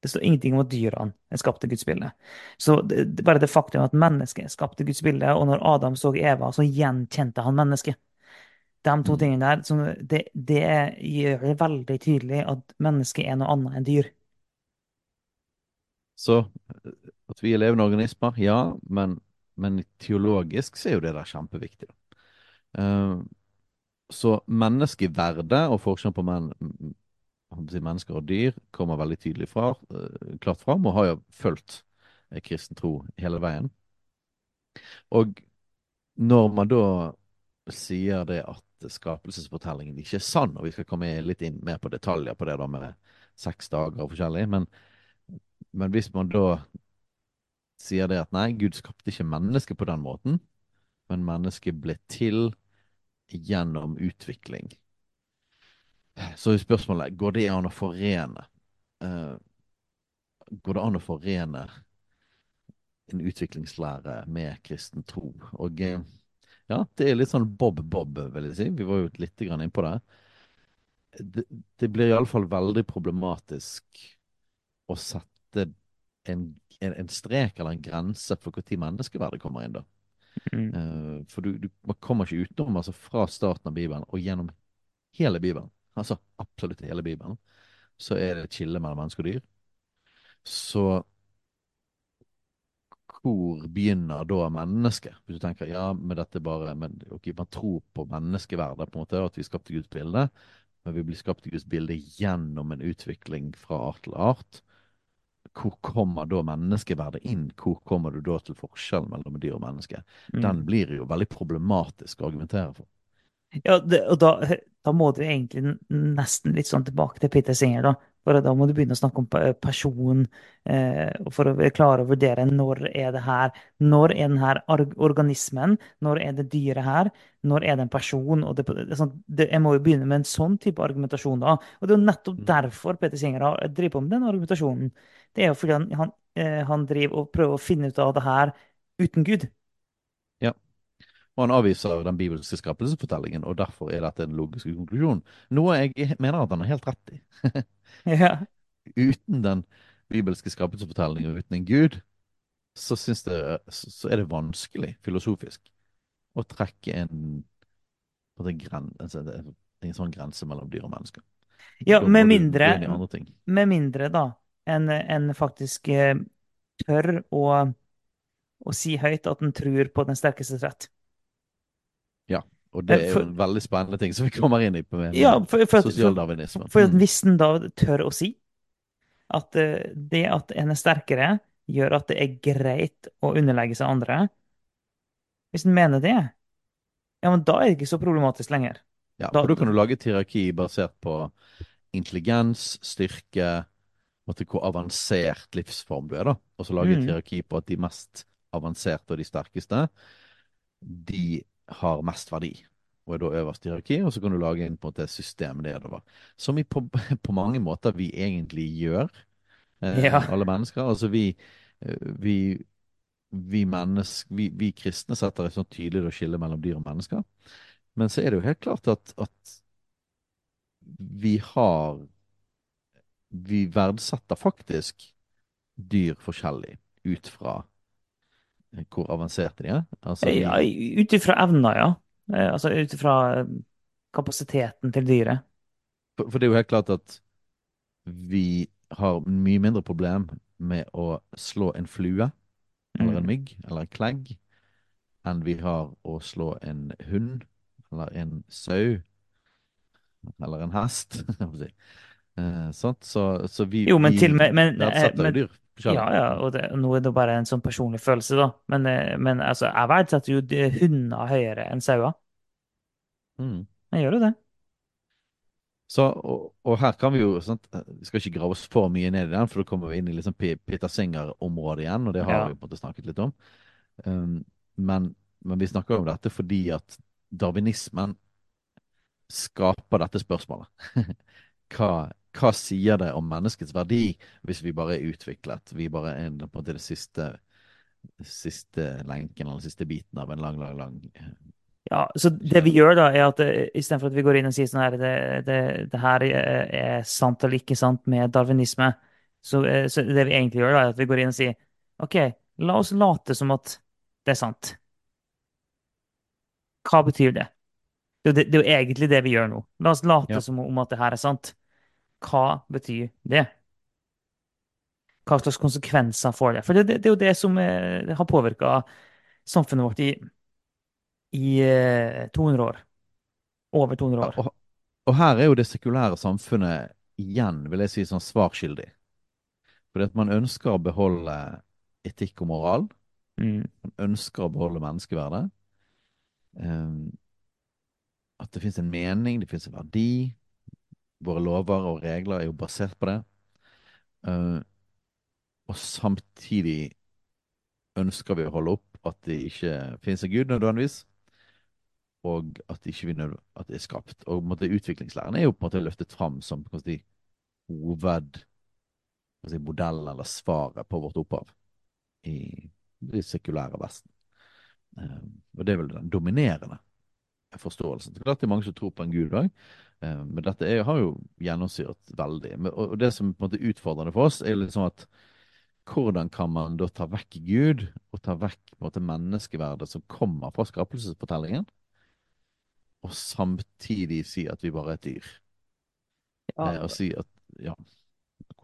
Det står ingenting om at dyrene er skapt til Guds bilde. Så det, det, bare det faktum at mennesket er skapt til Guds bilde, og når Adam så Eva, så gjenkjente han mennesket. De to Mm. tingene der, som, det, det gjør det veldig tydelig at mennesket er noe annet enn dyr. Så at vi er levende organismer, ja, men, men teologisk så er jo det der kjempeviktig. Uh, så menneskeverdet og forskjellen på men, mennesker og dyr kommer veldig tydelig fra, eh, klart fram, og har jo fulgt eh, kristen tro hele veien. Og når man da sier det at skapelsesfortellingen ikke er sann, og vi skal komme litt inn mer på detaljer på det da med seks dager og forskjellig, men, men hvis man da sier det at nei, Gud skapte ikke mennesket på den måten, men mennesket ble til gjennom utvikling. Så er spørsmålet, går det an å forene? uh, går det an å forene en utviklingslære med kristen tro? Og uh, ja, det er litt sånn bob-bob, vil jeg si. Vi var jo litt inn på det. Det, det blir iallfall veldig problematisk å sette en, en, en strek eller en grense for når menneskeverdet kommer inn, da. Mm. Uh, for du, du man kommer ikke utenom, altså fra starten av Bibelen og gjennom hele Bibelen, altså absolutt hele Bibelen, så er det et skille mellom menneske og dyr. Så hvor begynner da mennesket? Hvis du tenker ja, men dette bare men, ok, Man tror på menneskeverdet, på en måte, at vi skapte Guds bilde, men vi blir skapt i Guds bilde gjennom en utvikling fra art til art. Hvor kommer da menneskeverdet inn? Hvor kommer du da til forskjellen mellom dyr og menneske? Den Mm. blir jo veldig problematisk å argumentere for. Ja, det, og da, da må du egentlig nesten litt sånn tilbake til Peter Singer, da. For da må du begynne å snakke om person, eh, for å klare å vurdere når er det her, når er den her organismen, når er det dyret her, når er det en person, og det, det, sånn, det, jeg må jo begynne med en sånn type argumentasjon da. Og det er jo nettopp Mm. derfor Peter Singer har- driver på med den argumentasjonen. Det er jo fordi han, han, eh, han driver og prøver å finne ut av det her uten Gud. Og han avviser den bibelske skapelsesfortellingen, og derfor er dette en logisk konklusjon. Noe jeg mener at han har helt rett i. Ja. Uten den bibelske skapelsesfortellingen uten en gud, så, det, så er det vanskelig filosofisk å trekke en, på en, gren, en, det er en sånn grense mellom dyr og mennesker. Ja, med mindre, med mindre da, en, en faktisk eh, tør å, å si høyt at en tror på den sterkestes rett. Ja, og det Eh, er jo en veldig spennende ting som vi kommer inn i på med, Ja, for, for, sosialdarwinismen. for, for Mm. hvis en da tør å si at eh, det at en er sterkere, gjør at det er greit å underlegge seg andre Hvis en mener det, ja, men da er det ikke så problematisk lenger. Ja, Da- for da kan du lage et hierarki basert på intelligens, styrke, måtte hvor avansert livsform du er, da. Og så lage et Mm. hierarki på at de mest avanserte og de sterkeste, de har mest verdi. Og er da øverst i hierarkiet, og så kan du lage inn på en måte system nedover. Som vi på, på mange måter vi egentlig gjør, eh, Ja. alle mennesker. Altså vi, eh, vi, vi, mennesk, vi, vi kristne setter et sånt tydelig skille mellom dyr og mennesker. Men så er det jo helt klart at, at vi har Vi verdsetter faktisk dyr forskjellig ut fra hvor avanserte de er. Altså de... Ja, Ut ifra evner, ja. Eh, Altså ut ifra eh, kapasiteten til dyret. for, for det er jo helt klart at vi har mye mindre problem med å slå en flue eller en Mm. mygg eller en klegg enn vi har å slå en hund eller en sau eller en hest. sånn? Så, så vi, Jo, men vi til og med men, men, forskjellig. Ja, ja, og det, nå er det bare en sånn personlig følelse, da. Men, eh, men altså, jeg verdsetter jo de- hunder høyere enn sauer. Mm. Jeg gjør jo det. Så, og, og her kan vi jo sant, Vi skal ikke grave oss for mye ned i den, for da kommer vi inn i liksom Peter Singer-området igjen, og det har vi Ja. på en måte snakket litt om. Um, men, men vi snakker om dette fordi at darwinismen skaper dette spørsmålet. Hva, hva sier det om menneskets verdi hvis vi bare er utviklet? Vi bare er på en måte det siste, siste lenken eller siste biten av en lang, lang, lang eh, Ja, så det vi gjør da, er at eh, istedenfor at vi går inn og sier sånn her, det, det, det her er er sant eller ikke sant med darwinisme, så, eh, så det vi egentlig gjør da, er at vi går inn og sier, ok, la oss late som at det er sant. Hva betyr det? Det, det er jo egentlig det vi gjør nå. La oss late Ja. som om at det her er sant. Hva betyr det? Hva slags konsekvenser får det? For det, det, det er jo det som eh, har påvirka samfunnet vårt i, i eh, 200 år. Over 200 Ja, år. Og, og her er jo det sekulære samfunnet igjen, vil jeg si, sånn svarskyldig. Fordi at man ønsker å beholde etikk og moral. Mm. Man ønsker å beholde menneskeverdet. Um, at det finnes en mening, det finnes en verdi. Våre lover og regler er jo basert på det. Uh, og samtidig ønsker vi å holde opp at det ikke finnes en gud nødvendigvis, og at, ikke vi at det er skapt. Og måte, utviklingslæren er jo på en måte løftet fram som si, hoved hva skal jeg si, eller svaret på vårt opphav i det sekulære Vesten. Uh, og det er vel den dominerende forståelsen. Det er klart det er mange som tror på en gud òg, men dette er, har jo gjennomsyret veldig. Og, det som på en måte er utfordrende for oss, er liksom at hvordan kan man da ta vekk Gud, og ta vekk på en måte menneskeverdet som kommer fra skapelsesfortellingen, og samtidig si at vi bare er et dyr? Ja, Eh, og si at ja.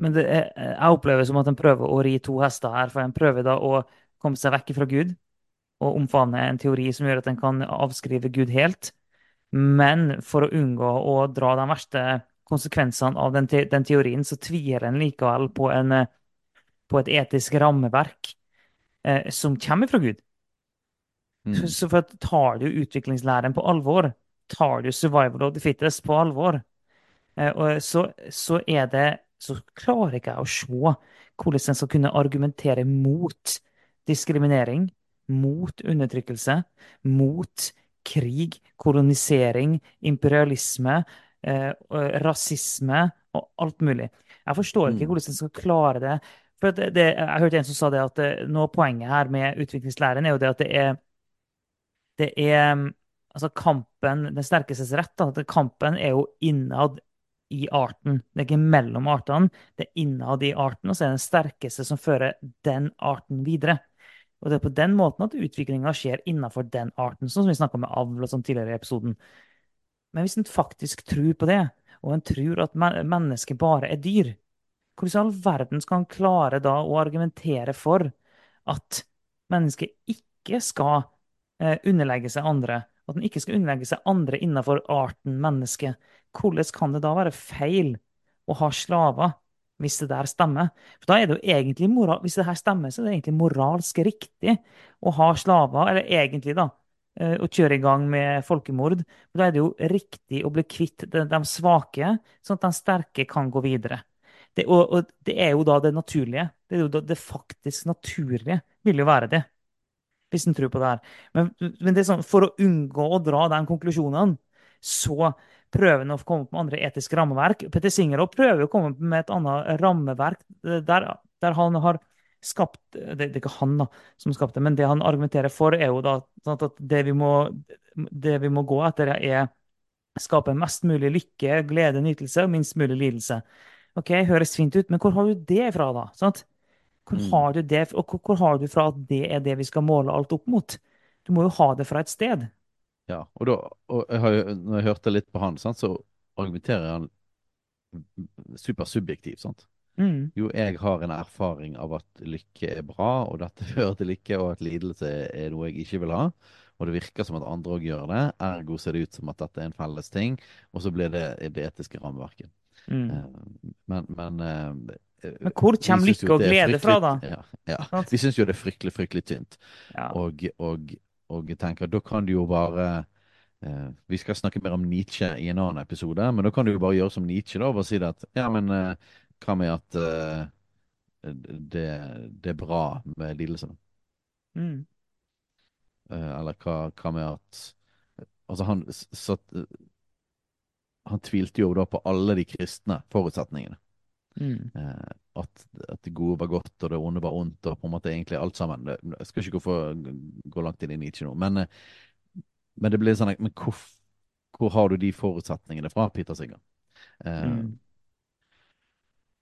men det er, jeg opplever som at en prøver å ri to hester her, for en prøver da å komme seg vekk fra Gud og omfavne en teori som gjør at en kan avskrive Gud helt. Men for å unngå å dra de verste konsekvensene av den, te den teorien, så tvier en likevel på, en, eh, på et etisk rammeverk eh, som kommer fra Gud. Så, Mm, så for at tar du utviklingslæren på alvor, tar du survival of the fittest på alvor, Eh, så, så er det Så klarer ikke jeg å se hvordan en skal kunne argumentere mot diskriminering, mot undertrykkelse, mot krig, kolonisering, imperialisme, eh, rasisme og alt mulig. Jeg forstår ikke mm, hvordan en skal klare det. For det, det, jeg hørte en som sa det at det, noe av poenget her med utviklingslæren er jo det at det er det er altså kampen, den sterkestes rett, da, kampen er jo innad i arten. Det er ikke mellom artene, det er innad i arten, og så er det den sterkeste som fører den arten videre. Og det er på den måten at utviklinga skjer innenfor den arten, sånn som vi snakka med avl og sånn tidligere i episoden. Men hvis en faktisk tror på det, og en tror at mennesket bare er dyr, hvordan i all verden skal han klare da å argumentere for at mennesket ikke skal eh, underlegge seg andre? At den ikke skal underlegge seg andre innenfor arten menneske? Hvordan kan det da være feil å ha slaver, hvis det der stemmer? For da er det jo egentlig moral, Hvis det her stemmer, så er det egentlig moralsk riktig å ha slaver, eller egentlig, da, eh, å kjøre i gang med folkemord. For da er det jo riktig å bli kvitt de, de svake, sånn at de sterke kan gå videre. Det, og, og det er jo da det naturlige. Det er da det faktisk naturlige vil jo være det, hvis en tror på det her. Men, men det sånn, for å unngå å dra den konklusjonen, så prøver å komme med andre etiske rammeverk. Petter Singer prøver å komme med et annet rammeverk der, der han har skapt det, det er ikke han da, som har skapt det, men det han argumenterer for, er jo da sånn at det vi må, det vi må gå etter, er skape mest mulig lykke, glede, nytelse og minst mulig lidelse. Ok, høres fint ut, men hvor har du det fra, da? Sant? Hvor mm. har du det, og hvor, hvor har du fra at det er det vi skal måle alt opp mot? Du må jo ha det fra et sted. Ja, og, da, og jeg har, jo- når jeg hørte litt på han, sant, så argumenterer han supersubjektivt. sant? Mm, Jo, jeg har en erfaring av at lykke er bra, og dette fører til lykke, og at lidelse er noe jeg ikke vil ha. Og det virker som at andre òg gjør det. Ergo ser det ut som at dette er en felles ting, og så blir det det etiske rammeverket. mm. Eh, Men, men eh, Men hvor vi kommer syns jo lykke og det er glede fra, da? fryktelig- Ja, ja. Sant? Vi syns jo det er fryktelig, fryktelig tynt. Ja. Og, og, og jeg tenker da kan du jo bare Eh, vi skal snakke mer om Nietzsche i en annen episode, men da kan du jo bare gjøre som Nietzsche da, og bare si det at ja, men eh, hva med at eh, det, det er bra med lidelse? Mm. Eh, eller hva, hva med at Altså, han, satt, han tvilte jo da på alle de kristne forutsetningene. Mm. Eh, at, at det gode var godt, og det onde var ondt, og på en måte egentlig alt sammen. Jeg skal ikke gå, for, gå langt inn i Nietzsche nå, men, eh, men det blir sånn Men hvor, hvor har du de forutsetningene fra, Peter Singer? Eh, Mm.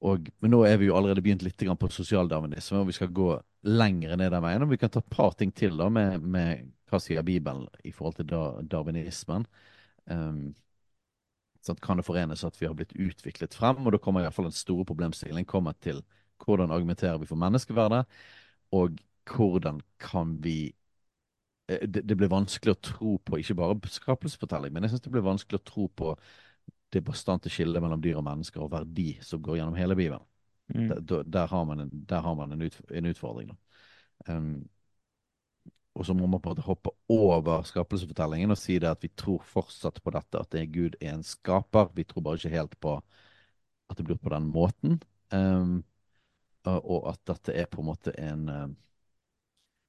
og, men nå er vi jo allerede begynt litt grann på sosialdarwinisme, og vi skal gå lenger ned den veien. Og vi kan ta et par ting til da med, med hva sier Bibelen i forhold til da, darwinismen. Um, sånn, kan det forenes at vi har blitt utviklet frem? Og da kommer i hvert fall den store problemstillingen kommer til hvordan argumenterer vi for menneskeverdet, og hvordan kan vi eh, det, det blir vanskelig å tro på ikke bare skapelsesfortelling, men jeg syns det blir vanskelig å tro på det bastante skillet mellom dyr og mennesker og verdi som går gjennom hele Bibelen. Mm. Der, der- har man en, har man en, ut, en utfordring. Um, og så må man på en måte hoppe over skapelsesfortellingen og si det at vi tror fortsatt på dette, at det er Gud er en skaper. Vi tror bare ikke helt på at det blir på den måten. Um, og at dette er på en måte en um,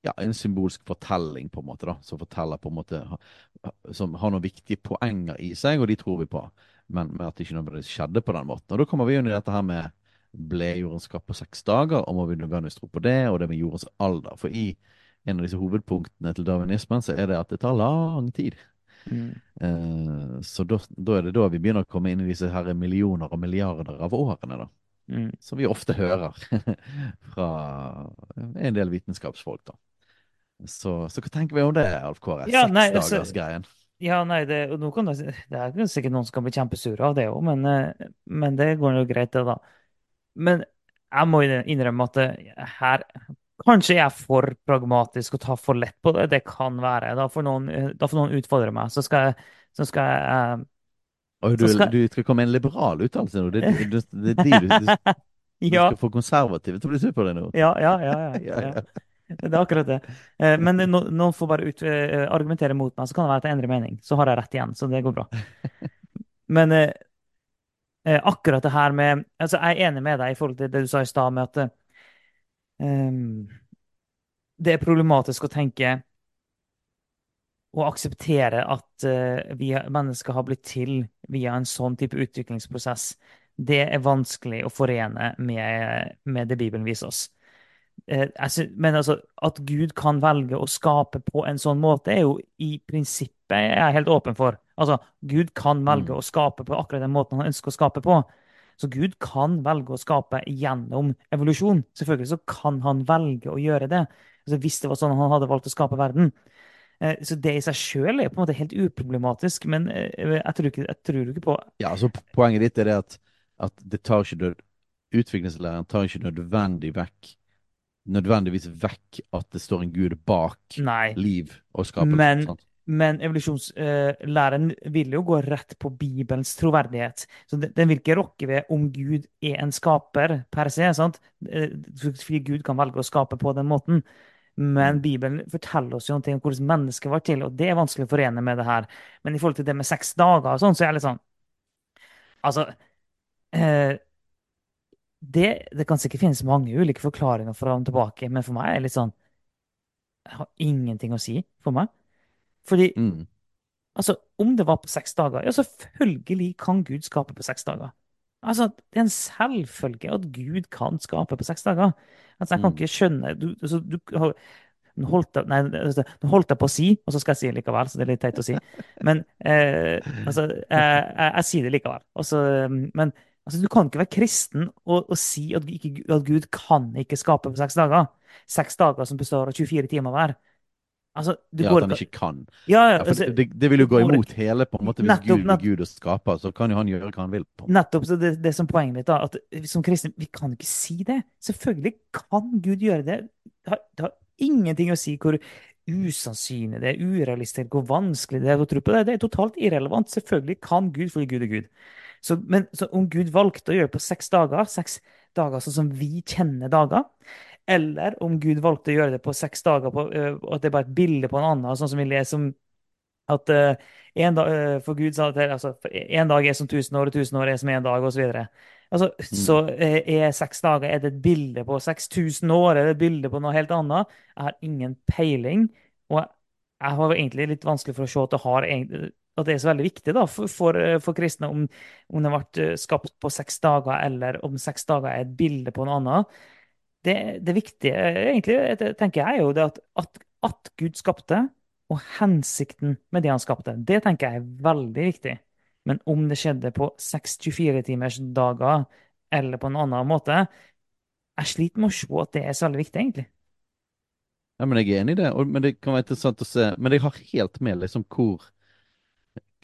ja, en symbolsk fortelling, på en måte, da, som forteller på en måte Som har noen viktige poenger i seg, og de tror vi på, men, men at det ikke nødvendigvis skjedde på den måten. Og da kommer vi inn i dette her med ble jorden skapt på seks dager, og må vi nødvendigvis tro på det, og det med jordens alder. For i en av disse hovedpunktene til darwinismen så er det at det tar lang tid. Mm. Uh, så da, da er det da vi begynner å komme inn i disse her millioner og milliarder av årene, da. Mm. Som vi ofte hører fra en del vitenskapsfolk, da. Så, så hva tenker vi om det, Alf Kåre? Ja, nei, altså- Seksdagersgreien. Ja, nei, det, kan det, det er sikkert noen som kan bli kjempesure av det òg, men, eh, men det går jo greit, det, da. Men jeg må innrømme at det, her Kanskje jeg er for pragmatisk og tar for lett på det. Det kan være. Da får noen, da får noen utfordre meg. Så skal jeg, så skal jeg uh, Og du, skal- du skal komme med en liberal uttalelse nå. Det, det, det, det er de du, du, du Ja, skal få konservative til å bli sur på deg nå. ja, ja, ja, ja, ja. Det er akkurat det. Eh, Men noen får bare ut, eh, argumentere mot meg, så kan det være at jeg endrer mening. Så har jeg rett igjen, så det går bra. Men eh, eh, akkurat det her med Altså, jeg er enig med deg i forhold til det du sa i stad, med at eh, det er problematisk å tenke og akseptere at eh, vi mennesker har blitt til via en sånn type utviklingsprosess. Det er vanskelig å forene med, med det Bibelen viser oss. Eh, men altså, at Gud kan velge å skape på en sånn måte, er jo i prinsippet jeg er helt åpen for. Altså, Gud kan velge Mm. å skape på akkurat den måten han ønsker å skape på. Så Gud kan velge å skape gjennom evolusjon. Selvfølgelig så kan han velge å gjøre det. Altså, hvis det var sånn han hadde valgt å skape verden. Eh, Så det i seg sjøl er på en måte helt uproblematisk, men eh, jeg tror ikke, jeg tror ikke på Ja, altså Poenget ditt er det at, at det tar ikke utviklingslæren tar ikke nødvendig vekk nødvendigvis vekk at det står en gud bak Nei. liv og skapelse. Men, sant? Men evolusjonslæren vil jo gå rett på Bibelens troverdighet. Så den, den vil ikke rokke ved om Gud er en skaper per se. sant? Eh, Fordi Gud kan velge å skape på den måten. Men Mm. Bibelen forteller oss jo noe om hvordan mennesket var til, og det er vanskelig å forene med det her. Men i forhold til det med seks dager og sånn, så er jeg litt sånn Altså eh, det, det kan sikkert finnes mange ulike forklaringer fra og tilbake, men for meg er det litt sånn Det har ingenting å si for meg. Fordi Mm. Altså, om det var på seks dager, ja, selvfølgelig kan Gud skape på seks dager. Altså, det er en selvfølge at Gud kan skape på seks dager. Altså, jeg kan Mm. ikke skjønne du, altså, du har altså, nå holdt jeg på å si, og så skal jeg si det likevel, så det er litt teit å si. Men eh, altså, jeg, jeg, jeg sier det likevel. Altså, men altså, du kan ikke være kristen og, og si at, ikke, at Gud kan ikke skape på seks dager. Seks dager som består av 24 timer hver. Altså, Ja, går at han ikke kan. Ja, Ja, altså, det, det vil jo gå imot hele på en måte Hvis Nettopp, Gud er Gud og skaper, så kan jo han gjøre hva han vil. på. Nettopp. så Det, det som poenget mitt. da, at Som kristne vi kan ikke si det. Selvfølgelig kan Gud gjøre det. Det har, det har ingenting å si hvor usannsynlig det er, urealistisk, hvor vanskelig det er å tro på det. Det er totalt irrelevant. Selvfølgelig kan Gud fordi Gud er Gud. Så, men så om Gud valgte å gjøre det på seks dager, seks dager sånn som vi kjenner dager, eller om Gud valgte å gjøre det på seks dager, på, at det er bare et bilde på en annen, sånn som vi leser At en dag, for Gud sa at til altså, en dag er som tusen år, og tusen år er som en dag, osv. Altså, så Mm. Så er seks dager er det et bilde på 6000 år, er det et bilde på noe helt annet? Jeg har ingen peiling. Og jeg har egentlig litt vanskelig for å se at det, har, at det er så veldig viktig da, for, for, for kristne om, om det ble skapt på seks dager, eller om seks dager er et bilde på noe annet. Det, det viktige, egentlig, eh, tenker jeg, er jo det at, at, at Gud skapte, og hensikten med det han skapte. Det tenker jeg er veldig viktig. Men om det skjedde på 6-24-timers dager eller på en annen måte, jeg sliter med å se at det er så veldig viktig, egentlig. Ja, men jeg er enig i det, og, men det kan være interessant å se. Men jeg har helt med liksom hvor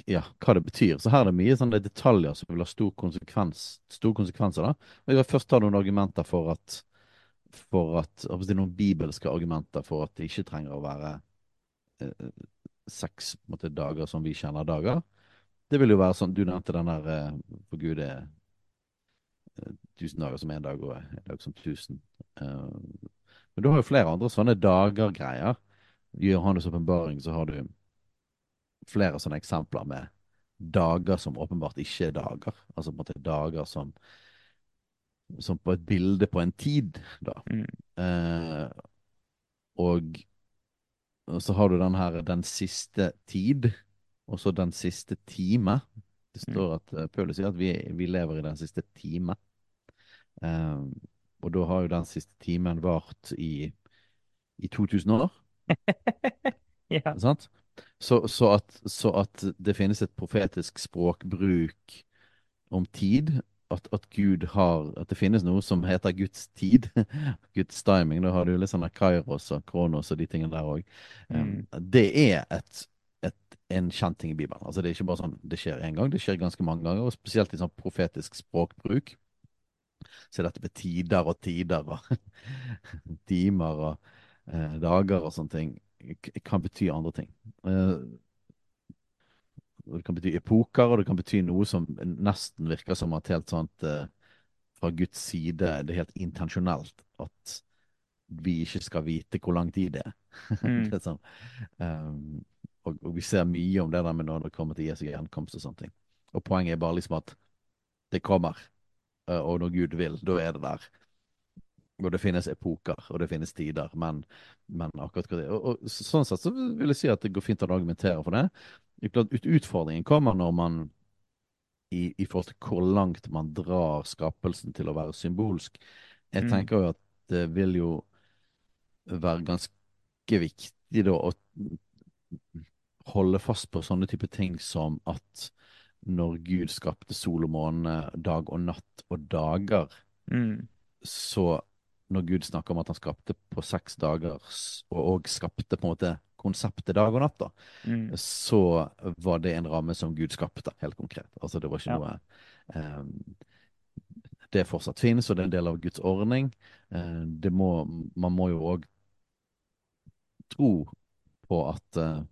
ja, hva det betyr. Så her er det mye sånne detaljer som vil ha stor konsekvens, store konsekvenser. da. Og Jeg vil først ta noen argumenter for at for at, vil si noen bibelske argumenter for at det ikke trenger å være eh, seks måte, dager som vi kjenner dager. Det vil jo være sånn, Du nevnte den der eh, for Gud er eh, tusen dager som én dag, og en dag som tusen. Eh, men du har jo flere andre sånne dager-greier. I Johannes' åpenbaring så har du flere sånne eksempler med dager som åpenbart ikke er dager. Altså på en måte dager som, som på et bilde på en tid, da. Mm, Eh, og, og så har du den her den siste tid, og så den siste time. Det mm, står at uh, Paulus sier at vi, vi lever i den siste time. Eh, og da har jo den siste timen vart i, i 2000 år. Ja. Sant? Så, så, at, så at det finnes et profetisk språkbruk om tid, at, at Gud har At det finnes noe som heter Guds tid, Guds timing. Da har du litt sånn Kairos og Kronos og de tingene der òg. Mm, det er et, et, en kjent ting i Bibelen. Altså Det er ikke bare sånn det skjer én gang, det skjer ganske mange ganger. Og spesielt i sånn profetisk språkbruk. Så er dette med tider og tider og timer og eh, dager og sånne ting kan bety andre ting. Eh, og det kan bety epoker, og det kan bety noe som nesten virker som at helt sånt eh, fra Guds side det er helt intensjonelt at vi ikke skal vite hvor lang tid det er. mm, det er sånn, um, og, og vi ser mye om det der med når det kommer til Jesu gjenkomst og sånne ting. Og poenget er bare liksom at det kommer, eh, og når Gud vil, da er det der. Og det finnes epoker, og det finnes tider, men, men akkurat hva det er. Og, og sånn sett så vil jeg si at det går fint å argumentere for det. Ut- Utfordringen kommer når man i, i forhold til hvor langt man drar skapelsen til å være symbolsk. Jeg mm, tenker jo at det vil jo være ganske viktig da å holde fast på sånne type ting som at når Gud skapte sol og måne, dag og natt og dager, mm, så når Gud snakker om at han skapte på seks dager, og, og skapte på en måte konseptet dag og natt, da, mm. så var det en ramme som Gud skapte, helt konkret. Altså det var ikke Ja. noe eh, Det fortsatt finnes, og det er en del av Guds ordning. Eh, det må, man må jo òg tro på at, eh,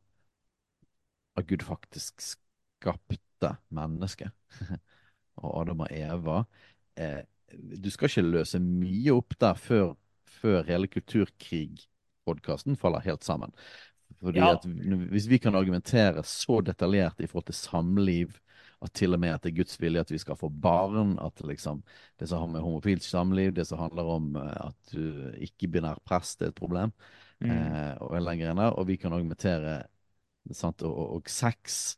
at Gud faktisk skapte mennesket. og Adam og Eva. Eh, du skal ikke løse mye opp der før, før hele Kulturkrig-podkasten faller helt sammen. Fordi Ja. at Hvis vi kan argumentere så detaljert i forhold til samliv, at til og med at det er Guds vilje at vi skal få barn, at liksom det som har med homofilt samliv, det som handler om eh, at du ikke-binær prest er et problem, Mm, eh, og greia og vi kan argumentere sant, og, og, og sex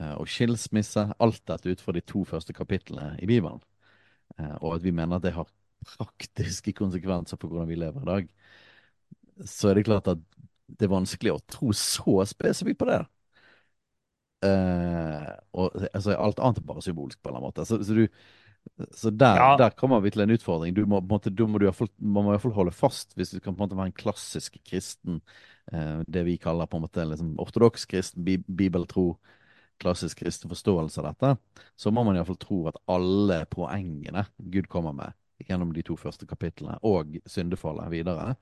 eh, og skilsmisse, alt dette ut fra de to første kapitlene i Bibelen. Eh, og at vi mener at det har praktiske konsekvenser for hvordan vi lever i dag, så er det klart at det er vanskelig å tro så spesifikt på det. Uh, og altså, alt annet er bare symbolsk på en eller annen måte. Så, så, du, så der, ja. der kommer vi til en utfordring. Du må, måte, du må du fall, man må i holde fast hvis du kan på en måte være en klassisk kristen, uh, det vi kaller på en måte liksom, ortodoks kristen, bi bibeltro, klassisk kristen forståelse av dette, så må man iallfall tro at alle poengene Gud kommer med gjennom de to første kapitlene, og syndefallet videre,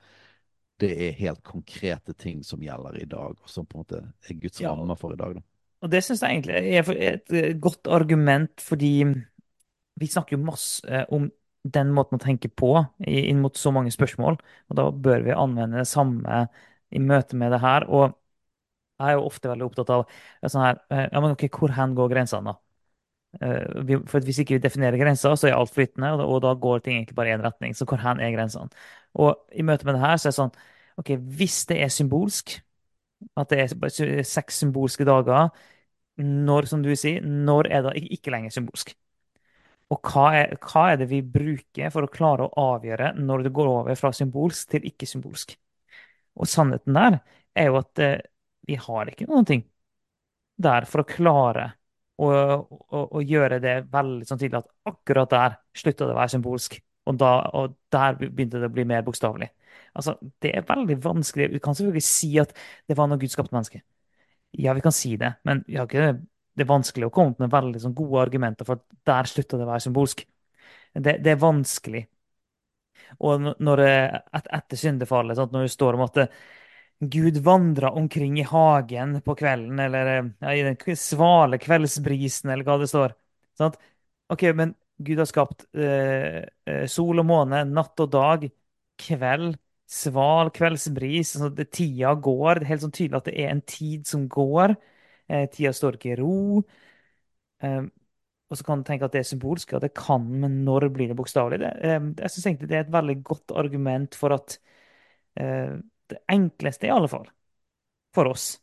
det er helt konkrete ting som gjelder i dag, og som på en måte er Guds Ja. rammer for i dag. da. Og det syns jeg egentlig er et godt argument, fordi vi snakker jo masse om den måten å tenke på inn mot så mange spørsmål, og da bør vi anvende det samme i møte med det her. Og Jeg er jo ofte veldig opptatt av eh, sånn her, eh, ja, men ok, hvor hen går grensene da? Eh, For Hvis ikke vi definerer grenser, så er alt flytende, og da, går ting egentlig bare i én retning. Så hvor hen er grensene? Og i møte med det her, så er det sånn OK, hvis det er symbolsk, at det er seks symbolske dager, når, som du sier, når er det ikke lenger symbolsk? Og hva er, hva er det vi bruker for å klare å avgjøre når det går over fra symbolsk til ikke-symbolsk? Og sannheten der er jo at vi har ikke noen ting der for å klare å, å, å gjøre det veldig sånn tydelig at akkurat der slutta det å være symbolsk, og, da, og der begynte det å bli mer bokstavelig. Altså, det er veldig vanskelig. Vi kan selvfølgelig si at det var når Gud skapte mennesket. Ja, vi kan si det, men ikke, det er vanskelig å komme opp med veldig sånn gode argumenter for at der slutta det å være symbolsk. Det, det er vanskelig. Og når et, etter syndefallet, når det står om at Gud vandra omkring i hagen på kvelden, eller eh, ja, i den svale kveldsbrisen, eller hva det står. Sant? Ok, men Gud har skapt eh, eh, sol og måne, natt og dag, kveld, sval kveldsbris. Sånn at tida går. Det er helt sånn tydelig at det er en tid som går. Eh, tida står ikke i ro. Eh, og så kan du tenke at det er symbolsk, og det kan, men når blir det bokstavelig? Eh, jeg synes egentlig det er et veldig godt argument for at det enkleste, i alle fall, for oss,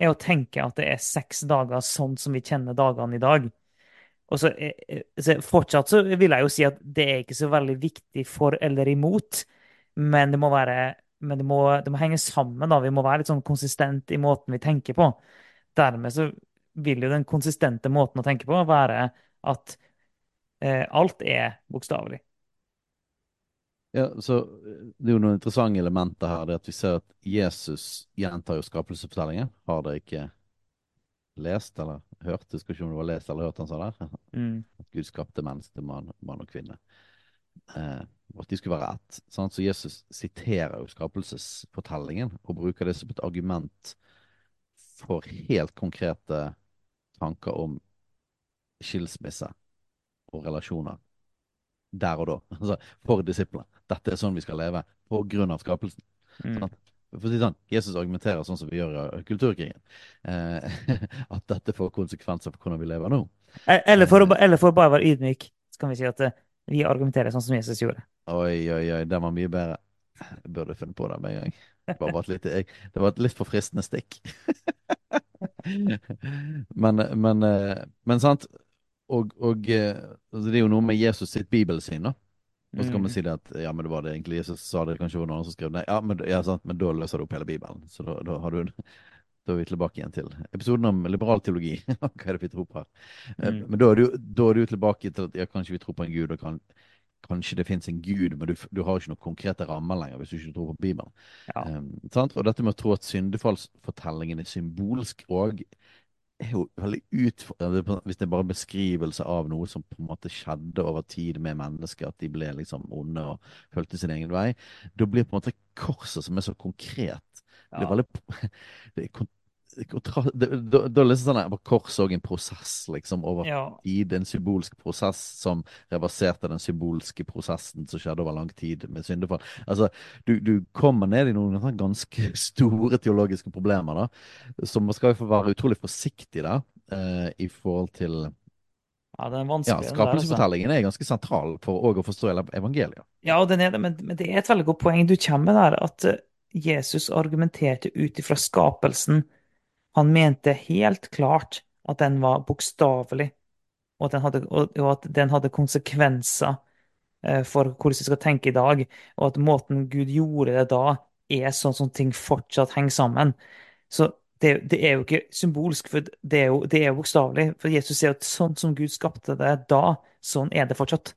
er å tenke at det er seks dager sånn som vi kjenner dagene i dag. Og så, eh, eh, så Fortsatt så vil jeg jo si at det er ikke så veldig viktig for eller imot, men det må være men det må, det må henge sammen. da. Vi må være litt sånn konsistent i måten vi tenker på. Dermed så vil jo den konsistente måten å tenke på være at eh, alt er bokstavelig. Ja, så Det er jo noen interessante elementer her. det at Vi ser at Jesus gjentar jo skapelsesfortellingen. Har dere ikke lest eller hørt? Jeg husker ikke om det var lest eller hørt han sa der. Mm, At Gud skapte mennesker, mann, mann og kvinne. Eh, at de skulle være ett. Sant? Så Jesus siterer jo skapelsesfortellingen og bruker det som et argument for helt konkrete tanker om skilsmisse og relasjoner der og da. Altså, for disiplene. Dette er sånn vi skal leve på grunn av skapelsen. mm. Sant? For å si sånn, Jesus argumenterer sånn som vi gjør i kulturkrigen. Eh, at dette får konsekvenser for hvordan vi lever nå. E- Eller for, å, Eh, eller for å bare være ydmyk, så kan vi si at eh, vi argumenterer sånn som Jesus gjorde. oi, oi, oi, den var mye bedre. Jeg burde funnet på det med en gang. Det var et litt, det var et litt for fristende stikk. Men, men, eh, men sant. Og, og eh, altså, det er jo noe med Jesus sitt bibelsyn, da. Og så kan man Mm, si det at ja, men det var det egentlig Jesus sa det, kanskje var noen andre som skrev det. Ja, men, ja, sant, men da løser du opp hele Bibelen. Så da, da, har du, da er vi tilbake igjen til episoden om liberal teologi. Hva er det vi tror på her? Eh, mm. Men da er, du, da er du tilbake til at ja, kanskje vi tror på en gud, og kan, kanskje det fins en gud, men du, du har ikke noen konkrete rammer lenger hvis du ikke tror på Bibelen. Ja. Um, sant? Og dette med å tro at syndefallsfortellingen er symbolsk og er jo veldig utfordrende hvis det er bare beskrivelse av noe som på en måte skjedde over tid med mennesker, at de ble liksom onde og fulgte sin egen vei. Da blir på en måte korset som er så konkret, det er veldig det er det, er det liksom sånn at Kors òg en prosess liksom over Ja. tid, en symbolsk prosess som reverserte den symbolske prosessen som skjedde over lang tid med syndefall. Altså, du, du kommer ned i noen ganske store teologiske problemer, da, som man skal jo få være utrolig forsiktig der, eh, i forhold til ja, den er vanskelig. Ja, altså. skapelsesfortellingen er ganske sentral for å forstå evangeliet. Ja, den er det, men, men det er et veldig godt poeng du kommer med der, at Jesus argumenterte ut ifra skapelsen. Han mente helt klart at den var bokstavelig, og at den hadde, og, at den hadde konsekvenser eh, for hvordan vi skal tenke i dag, og at måten Gud gjorde det da, er sånn som ting fortsatt henger sammen. Så det, det er jo ikke symbolsk, for det er jo, det jo bokstavelig. For Jesus sier at sånn som Gud skapte det da, sånn er det fortsatt.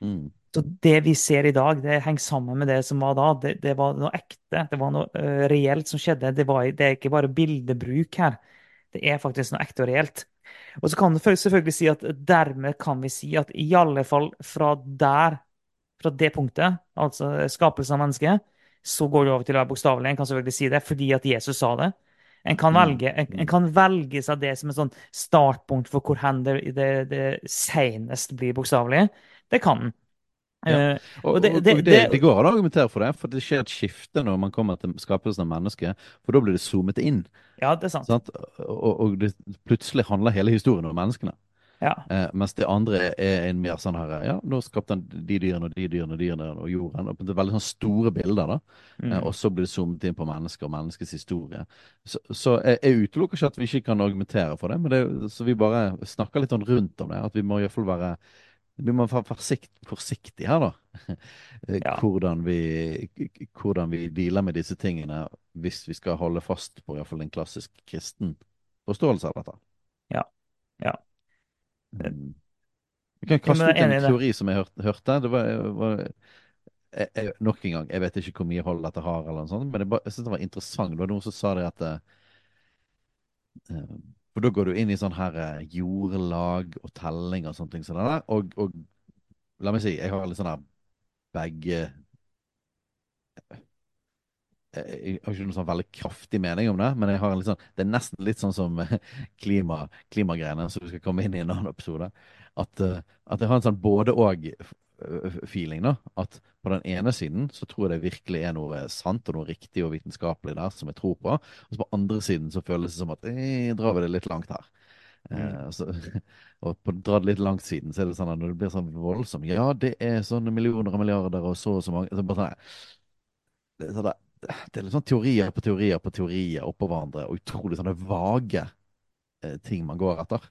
Mm. Så det vi ser i dag, det henger sammen med det som var da. Det, det var noe ekte, det var noe uh, reelt som skjedde. Det, var, det er ikke bare bildebruk her. Det er faktisk noe ekte og reelt. Og så kan du selvfølgelig si at dermed kan vi si at i alle fall fra der, fra det punktet, altså skapelsen av mennesket, så går det over til å være bokstavelig. En kan selvfølgelig si det fordi at Jesus sa det. En kan Mm. velge, en, en kan velge seg det som et sånn startpunkt for hvor hen det, det, det senest blir bokstavelig. Det kan en. Ja. Eh, Og, og det, det, og det, det, går an å argumentere for det, for det skjer et skifte når man kommer til skapelsen av mennesket, for da blir det zoomet inn. Ja, det er sant. Sant? Og, og det, plutselig handler hele historien om menneskene. Ja. Eh, mens det andre er en mer sånn her Ja, nå skapte han de dyrene og de dyrene og dyrene og jorden. Og det er veldig sånn store bilder, da. Eh, Mm. og så blir det zoomet inn på mennesker og menneskets historie. Så, så jeg, jeg utelukker ikke at vi ikke kan argumentere for det, men det, så vi bare snakker litt sånn rundt om det. At vi må i hvert fall være vi må være forsikt, forsiktige her, da. Eh, Ja. Hvordan vi, hvordan vi dealer med disse tingene hvis vi skal holde fast på i hvert fall en klassisk kristen forståelse av dette. Ja. Ja. Mm. Vi kan kaste ut en teori som jeg hørte. Det var, var jeg, jeg, Nok en gang, jeg vet ikke hvor mye hold dette har, eller noe sånt, men jeg, bare- jeg synes det var interessant. Det var noen som sa det at eh, eh, For da går du inn i sånn her eh, jordlag og telling og sånne ting det der. Og, og la meg si, jeg har litt sånn her begge jeg har ikke noen sånn veldig kraftig mening om det, men jeg har en litt sånn, det er nesten litt sånn som klima, klimagreiene, som du skal komme inn i en annen episode. At, eh, at jeg har en sånn både-og-feeling. da, At på den ene siden så tror jeg det virkelig er noe sant og noe riktig og vitenskapelig der som jeg tror på. Og så på andre siden så føles det som at eh, drar vi det litt langt her. Eh, så, og på dra det litt langt siden så er det sånn at når det blir sånn voldsomt Ja, det er sånne millioner og milliarder og så og så mange så bare sånn, det, er det, det er litt sånn teorier på teorier på teorier oppå hverandre, og utrolig sånne vage eh, ting man går etter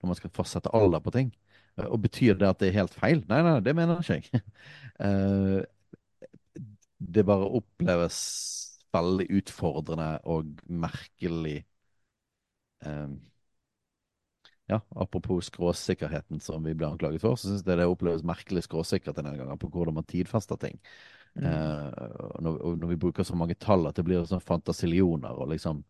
når man skal fastsette alder på ting. Eh, og betyr det at det er helt feil? Nei, nei, det mener ikke jeg. Eh, det bare oppleves veldig utfordrende og merkelig. Eh, ja, apropos skråsikkerheten som vi ble anklaget for, så syns jeg det oppleves merkelig skråsikkert denne gangen på hvordan man tidfester ting. Mm. Eh, når, når vi bruker så mange tall at det blir sånn fantasillioner og liksom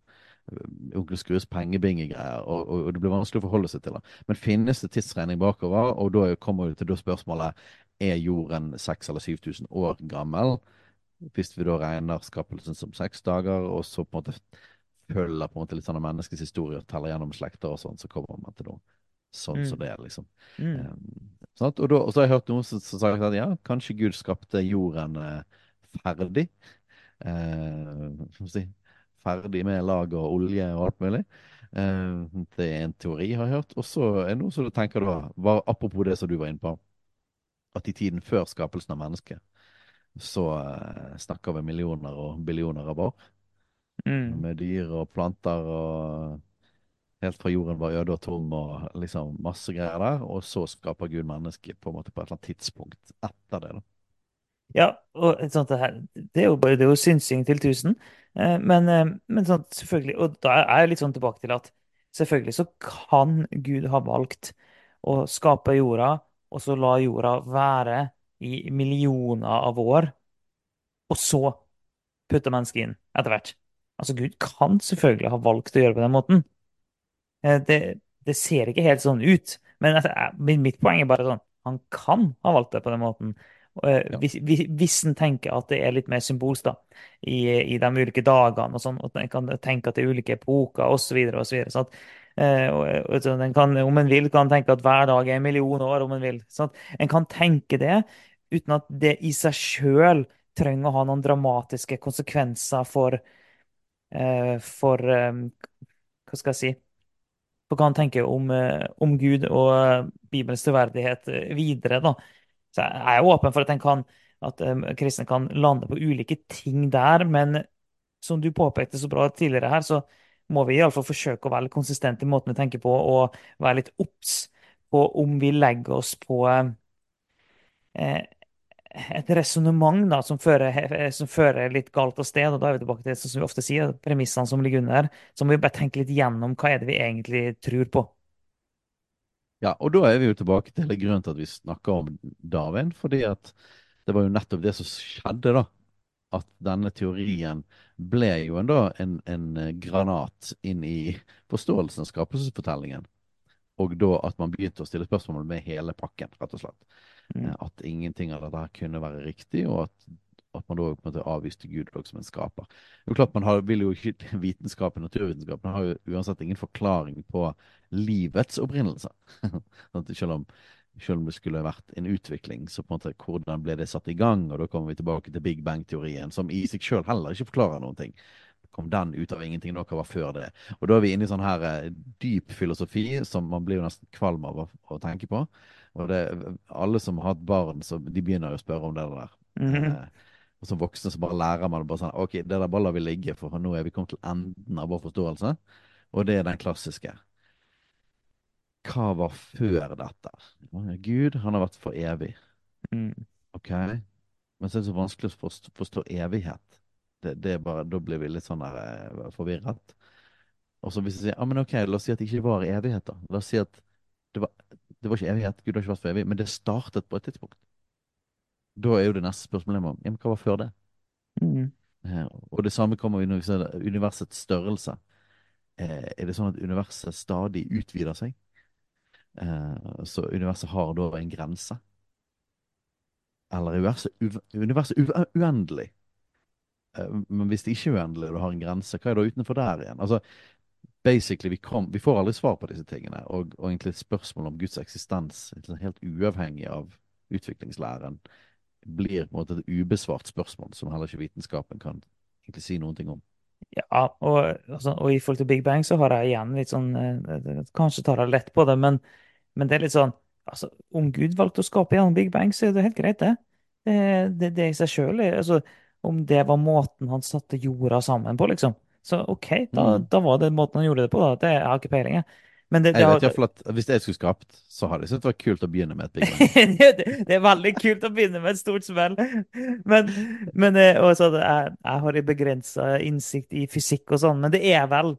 Onkel Skrues pengebingegreier, og, og, og det blir vanskelig å forholde seg til det. Men finnes det tidsregning bakover? Og da kommer vi til det spørsmålet er jorden 6000 eller 7000 år gammel? Hvis vi da regner skapelsen som seks dager, og så på en måte følger på en måte litt sånn av menneskets historie og teller gjennom slekter og sånn, så kommer man til noe sånn som Mm. det er, liksom. Mm. Um? Og, da, og så har jeg hørt noen som som sagt at ja, kanskje Gud skapte jorden eh, ferdig. Eh, si, ferdig med lag og olje og alt mulig. Eh, det er en teori, har jeg hørt. Og så er det noe som du tenker da, var, apropos det som du var inne på, at i tiden før skapelsen av mennesket, så eh, snakker vi millioner og billioner av år. Mm. Med dyr og planter og helt fra jorden var øde og tom og liksom masse greier der. Og så skaper Gud mennesket på en måte på et eller annet tidspunkt etter det. da. Ja, og sånt det her, det er jo bare det er jo synsing til tusen. Eh, Men, eh, men sånt, selvfølgelig, og da er jeg litt sånn tilbake til at selvfølgelig så kan Gud ha valgt å skape jorda, og så la jorda være i millioner av år, og så putte mennesket inn etter hvert. Altså, Gud kan selvfølgelig ha valgt å gjøre det på den måten. Eh, Det, det ser ikke helt sånn ut, men altså, mitt poeng er bare sånn Han kan ha valgt det på den måten. Eh. Hvis, hvis, en tenker at det er litt mer symbolsk da, i, i de ulike dagene, og sånn, at en kan tenke at det er ulike epoker osv. osv. En kan, om en vil, kan tenke at hver dag er en million år, om en vil. Sånn En kan tenke det uten at det i seg sjøl trenger å ha noen dramatiske konsekvenser for, uh, for eh, Hva skal jeg si? For hva han tenker om, uh, om Gud og Bibelens troverdighet eh, videre. da. Så jeg er åpen for at, kan, at eh, kristne kan lande på ulike ting der, men som du påpekte så bra tidligere her, så må vi iallfall forsøke å være litt konsistente i måten vi tenker på, og være litt obs på om vi legger oss på eh, et resonnement som fører, som fører litt galt av sted. og Da er vi tilbake til det som vi ofte sier, premissene som ligger under. Så må vi bare tenke litt gjennom hva er det vi egentlig tror på. Ja, og da er vi jo tilbake til grunnen til at vi snakker om Darwin. Fordi at det var jo nettopp det som skjedde, da. At denne teorien ble jo en, da, en, en eh, granat inn i forståelsen av skapelsesfortellingen. Og da at man begynte å stille spørsmål med hele pakken, rett og slett. Mm. Eh, At ingenting av dette der kunne være riktig, og at, at man da på en måte avviste Gud som en skaper. Det er jo klart Man har, vil jo ikke Vitenskapen, naturvitenskapen har jo uansett ingen forklaring på livets opprinnelse. Selv om Selv om det skulle vært en utvikling, så på en måte, hvordan ble det satt i gang? Og da kommer vi tilbake til Big Bang-teorien, som i seg selv heller ikke forklarer noen ting. Kom den ut av ingenting? Hva var før det? Og da er vi inne i sånn her eh, dyp filosofi som man blir jo nesten kvalm av å, å tenke på. Og det, alle som har hatt barn, så de begynner jo å spørre om det der. Mhm. Eh, og som voksne så bare lærer man det bare sånn OK, det der bare lar vi ligge, for nå er vi kommet til enden av vår forståelse. Og det er den klassiske. Hva var før dette? Gud, han har vært for evig. Mm. OK? Men så er det så vanskelig å forstå, forstå evighet. Det, det bare, Da blir vi litt sånn der eh, forvirret. Og så hvis vi sier ja, men OK, la oss si at det ikke var evighet, da. La oss si at det var, det var ikke evighet, Gud har ikke vært for evig, men det startet på et tidspunkt. Da er jo det neste spørsmålet om ja, men hva var før det? Mm. Eh, og det samme kommer ser universets størrelse. Eh, er det sånn at universet stadig utvider seg? Eh, så universet har da en grense? Eller er universet, uendelig? Eh, men hvis det ikke er uendelig, og du har en grense, hva er da utenfor der igjen? Altså, basically, vi, kom, vi får aldri svar på disse tingene. Og, og egentlig et spørsmål om Guds eksistens, liksom helt uavhengig av utviklingslæren, blir på en måte et ubesvart spørsmål som heller ikke vitenskapen kan egentlig si noen ting om. Ja, og, altså, og i forhold til Big Bang så har jeg igjen litt sånn eh, Kanskje tar jeg lett på det, men, men det er litt sånn altså, Om Gud valgte å skape gjennom Big Bang, så er det helt greit, det. Det, det, det i seg sjøl altså, Om det var måten han satte jorda sammen på, liksom. Så OK, da, Mm. da var det måten han gjorde det på, da. Det, har ikke peiling, jeg. Men det, det, Jeg vet i hvert fall at Hvis jeg skulle skapt, så hadde jeg syntes det var kult å begynne med et Big Bang. det, det er veldig kult å begynne med et stort smell. Men, men eh, og så, jeg, jeg har begrensa innsikt i fysikk og sånn, men det er vel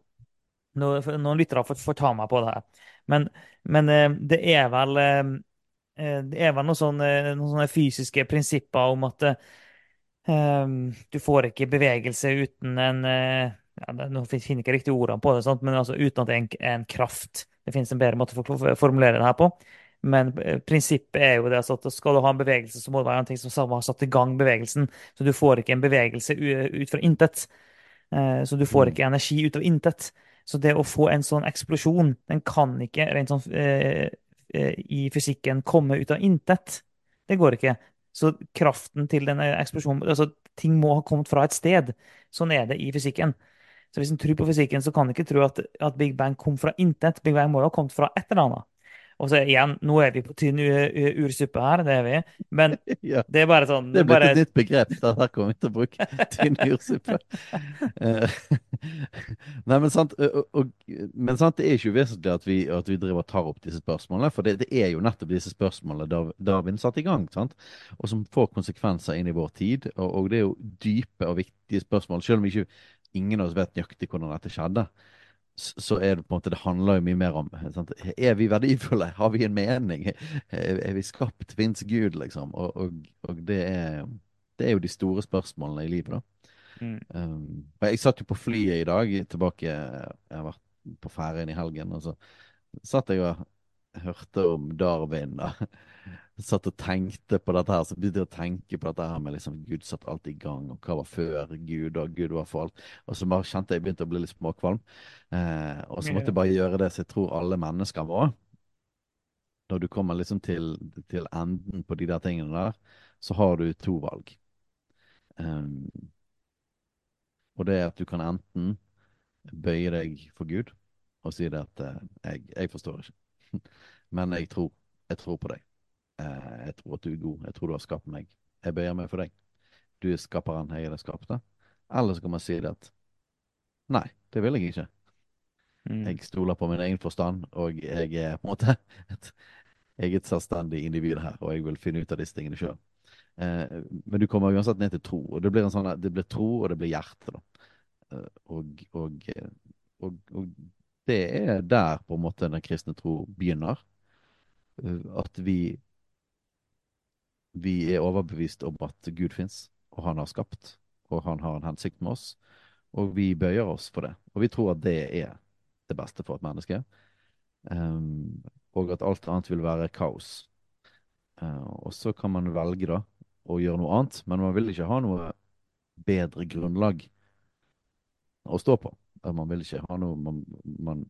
Noen, Noen lyttere får, får ta meg på det her. Men, men eh, det er vel eh, Det er vel noen sånne, noen sånne fysiske prinsipper om at Um, du får ikke bevegelse uten en eh, ja, det- Nå finner jeg ikke riktig ordene på det, sant? men altså uten at det er en, en kraft. Det finnes en bedre måte å formulere det her på. Men eh, prinsippet er jo det altså at skal du ha en bevegelse, så må det være en ting som har satt i gang bevegelsen. Så du får ikke en bevegelse ut fra intet. Eh, Så du får Mm. ikke energi ut av intet. Så det å få en sånn eksplosjon, den kan ikke rent sånn eh, i fysikken komme ut av intet. Det går ikke. Så kraften til den eksplosjonen altså Ting må ha kommet fra et sted. Sånn er det i fysikken. Så hvis en tror på fysikken, så kan en ikke tro at, at Big Bang kom fra intet. Big Bang må jo ha kommet fra et eller annet. Og så igjen, nå er vi på tynn ursuppe her, det er vi. Men Ja, det er bare sånn det er blitt bare, et nytt begrep. her kommer vi til å bruke. Tynn jordsuppe. Eh, Nei, men sant, og, og, men sant, det er ikke uvesentlig at vi, at vi driver og tar opp disse spørsmålene. For det, det er jo nettopp disse spørsmålene Dar- Darwin satte i gang, sant? og som får konsekvenser inn i vår tid. Og, og det er jo dype og viktige spørsmål. Selv om vi ikke ingen av oss vet nøyaktig hvordan dette skjedde, så er det på en måte, det handler jo mye mer om sant? Er vi verdifulle? Har vi en mening? Er, vi skapt? Fins Gud, liksom? Og, og, og det, er, det er jo de store spørsmålene i livet, da. Mm. Um, jeg satt jo på flyet i dag, tilbake Jeg har vært på Færøyene i helgen, og så satt jeg og hørte om Darwin. Da. Satt og tenkte på dette her, så begynte jeg å tenke på dette her med liksom Gud satt alt i gang, og hva var før Gud, og Gud var for alt. Og så bare kjente jeg begynte å bli litt småkvalm. Eh, og så måtte jeg bare gjøre det som jeg tror alle mennesker må. Når du kommer liksom til, til enden på de der tingene der, så har du to valg. Um, og det er at du kan enten bøye deg for Gud og si det at eh, jeg, jeg forstår ikke, men jeg tror, jeg tror på deg. Eh, jeg tror at du er god. Jeg tror du har skapt meg. Jeg bøyer meg for deg. Du er skaperen, jeg er det skapte. Eller så kan man si det at nei, det vil jeg ikke. Mm. Jeg stoler på min egen forstand, og jeg er på en måte et, jeg er et selvstendig individ her, og jeg vil finne ut av disse tingene sjøl. Eh, men du kommer uansett ned til tro, og det blir, en sånn, det blir tro, og det blir hjerte. Eh, og, og, og, og det er der på en måte den kristne tro begynner. Eh, At vi, vi er overbevist om at Gud fins, og han har skapt, og han har en hensikt med oss. Og vi bøyer oss for det. Og vi tror at det er det beste for et menneske. Um, og at alt annet vil være kaos. Uh, og så kan man velge da å gjøre noe annet, men man vil ikke ha noe bedre grunnlag å stå på. Eh, Man vil ikke ha noe man, man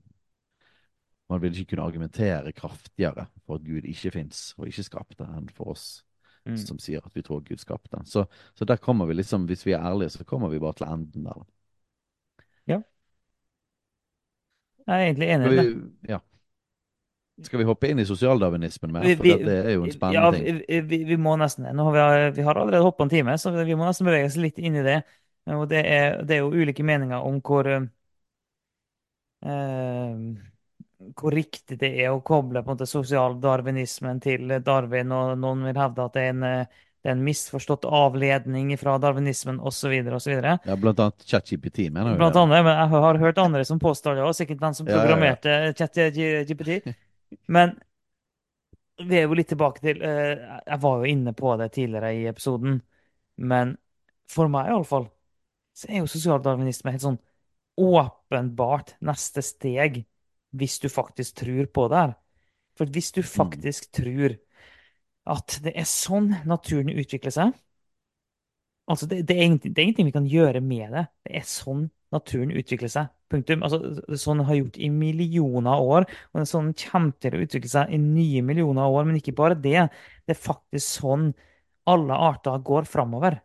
man vil ikke kunne argumentere kraftigere for at Gud ikke fins og ikke skapte, enn for oss Mm. som sier at vi tror Gud skapte. Så, så der kommer vi liksom, hvis vi er ærlige, så kommer vi bare til enden der. Ja, jeg er egentlig enig i det. ja. Skal vi hoppe inn i sosialdarwinismen mer? For vi, det, det er jo en ja, spennende ting. vi, vi, vi må nesten. Har vi, vi har allerede hoppa en time, så vi må nesten bevege oss litt inn i det. Og det er, det er jo ulike meninger om hvor eh, hvor riktig det er å koble på en måte sosialdarwinismen til Darwin, og noen vil hevde at det er en, eh, det er en misforstått avledning fra darwinismen osv. Ja, blant annet ChatGPT mener du? Blant annet, men jeg har hørt andre som påstår det, òg, sikkert den som Ja, ja, ja. ChatGPT. Men vi er jo litt tilbake til eh, Jeg var jo inne på det tidligere i episoden, men for meg iallfall, så er jo sosialdarwinisme helt sånn åpenbart neste steg hvis du faktisk tror på det her. For hvis du faktisk tror at det er sånn naturen utvikler seg Altså, det, det, er ingenting, det er ingenting vi kan gjøre med det. Det er sånn naturen utvikler seg. Punktum. Altså, sånn har gjort i millioner av år, og sånn den kommer til å utvikle seg i nye millioner av år. Men ikke bare det. Det er faktisk sånn alle arter går framover.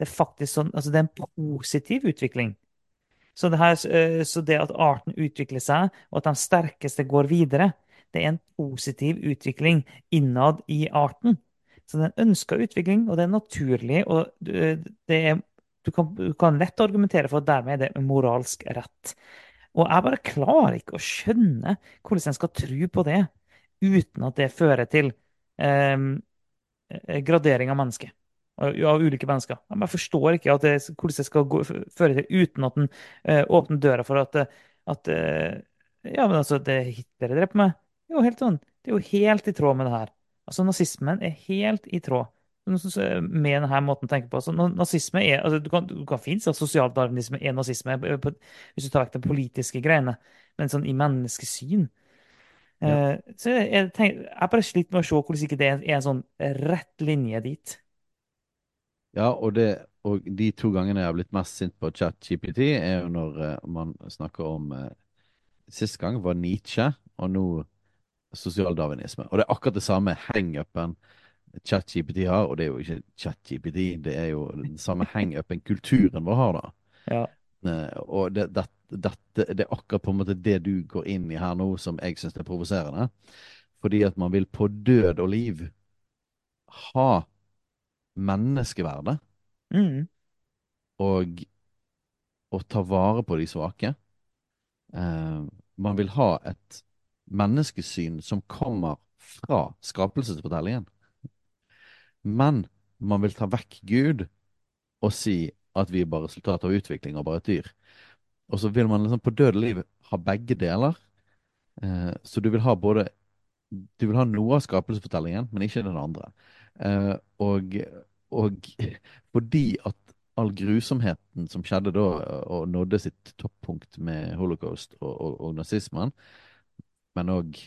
Det er faktisk sånn, altså det er en positiv utvikling. Så det, her, eh, så det at arten utvikler seg, og at de sterkeste går videre, det er en positiv utvikling innad i arten. Så det er en ønska utvikling, og det er naturlig. og det er, du, kan, du kan lett argumentere for at dermed er det moralsk rett. Og jeg bare klarer ikke å skjønne hvordan en skal tro på det uten at det fører til eh, gradering av mennesker. Av ulike mennesker. Men Jeg forstår ikke det, hvordan det skal gå, føre til uten at en eh, åpner døra for at, eh, at eh, Ja, men altså, det Hitler dreper meg. Det er jo helt sånn. Det er jo helt i tråd med det her. Altså, nazismen er helt i tråd med denne måten å tenke på. Altså, nazisme er, altså, du, kan, du kan fint si at sosialdarwinisme er nazisme eh, hvis du tar vekk de politiske greiene, men sånn i menneskesyn Ja. uh, så jeg, jeg, tenker, jeg bare sliter med å se hvordan ikke det er en sånn rett linje dit. Ja, og, det, og de to gangene jeg har blitt mest sint på ChatGPT, er jo når eh, man snakker om eh, Sist gang var Nietzsche, og nå sosialdarwinisme. Og det er akkurat det samme hangupen ChatGPT har, og det er jo ikke ChatGPT, det er jo den samme hangupen kulturen vår har, da. Ja. Eh, og det, det, dette- det er akkurat på en måte det du går inn i her nå, som jeg syns er provoserende. Fordi at man vil på død og liv ha menneskeverdet Mm. og, å ta vare på de svake. Eh, man vil ha et menneskesyn som kommer fra skapelsesfortellingen. Men man vil ta vekk Gud og si at vi er bare resultat av utvikling og bare et dyr. Og så vil man liksom på død og liv ha begge deler. Eh, så du vil ha både Du vil ha noe av skapelsesfortellingen, men ikke den andre. Eh, og, og fordi at all grusomheten som skjedde da, og nådde sitt toppunkt med holocaust og, og, og nazismen, men òg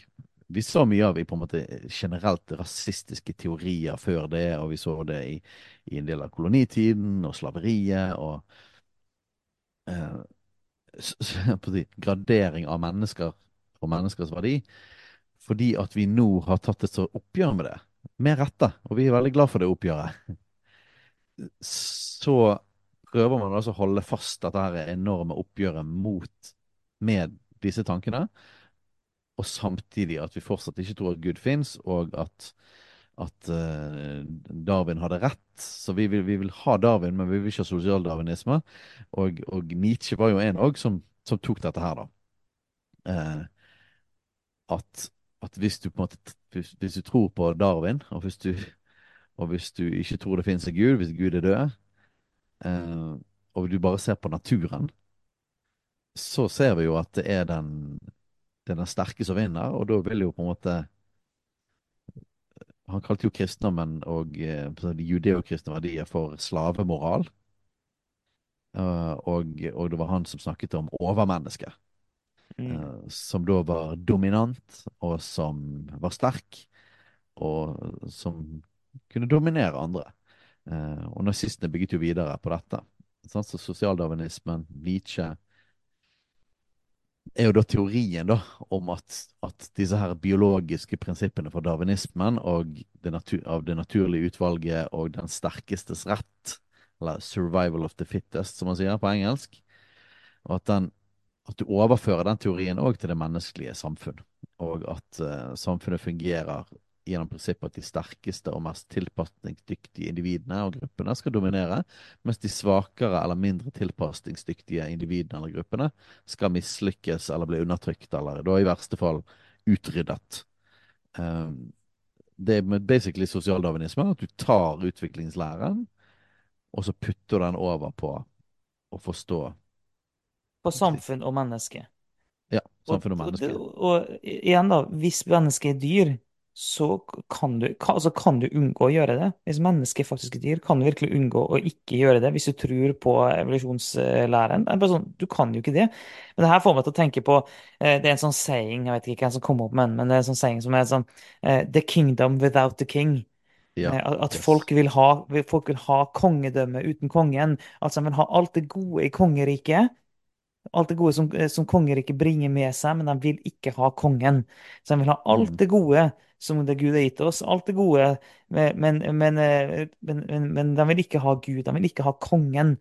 vi så mye av i på en måte generelt rasistiske teorier før det, og vi så det i, i en del av kolonitiden og slaveriet og eh, gradering av mennesker og menneskers verdi. Fordi at vi nå har tatt et så oppgjør med det. Med rette. Og vi er veldig glad for det oppgjøret. Så prøver man altså å holde fast dette her enorme oppgjøret mot med disse tankene. Og samtidig at vi fortsatt ikke tror at Gud fins, og at, at uh, Darwin hadde rett. Så vi vil, vi vil ha Darwin, men vi vil ikke ha sosialdarwinisme. Og, og Nietzsche var jo en òg som, som tok dette her, da. Uh, at, at hvis du på en måte hvis, du tror på Darwin, og hvis du, og hvis du ikke tror det finnes en Gud, hvis Gud er død, eh, og du bare ser på naturen, så ser vi jo at det er den, det er den sterke som vinner, og da vil jo på en måte Han kalte jo kristendommen og eh, de judeokristne verdier for slavemoral. Eh, og, og det var han som snakket om overmennesket. Mm. eh, som da var dominant, og som var sterk, og som kunne dominere andre. Eh, og nazistene bygget jo videre på dette. Så sosialdarwinismen, Nietzsche er jo da teorien da, om at, at disse her biologiske prinsippene for darwinismen og det natur, av det naturlige utvalget og den sterkestes rett, eller 'survival of the fittest', som man sier på engelsk, og at, den, at du overfører den teorien òg til det menneskelige samfunn. Og at uh, samfunnet fungerer gjennom prinsippet at de sterkeste og mest tilpasningsdyktige individene og gruppene skal dominere, mens de svakere eller mindre tilpasningsdyktige individene eller gruppene skal mislykkes eller bli undertrykt, eller da i verste fall utryddet. Um, det er basically sosialdarwinisme at du tar utviklingslæren, og så putter den over på å forstå På samfunn og menneske. ja, Og, menneske. og og, og igjen, da, hvis mennesket er dyr, så kan du, kan, altså kan du unngå å gjøre det. Hvis mennesket faktisk er dyr, kan du virkelig unngå å ikke gjøre det hvis du tror på evolusjonslæren. Er sånn, du kan jo ikke det. Men det her får meg til å tenke på eh, Det er en sånn saying, jeg vet ikke hvem som kom opp med den, men det er en sånn saying som er sånn eh, The kingdom without the king. Ja, Eh, At at folk vil ha, folk vil ha kongedømme uten kongen. Altså de vil ha alt det gode i kongeriket. Alt det gode som, eh, som kongeriket bringer med seg, men de vil ikke ha kongen. Så de vil ha alt Mm. det gode som det Gud har gitt oss. Alt det gode, men, men, men, eh, men, de vil ikke ha Gud. De vil ikke ha kongen.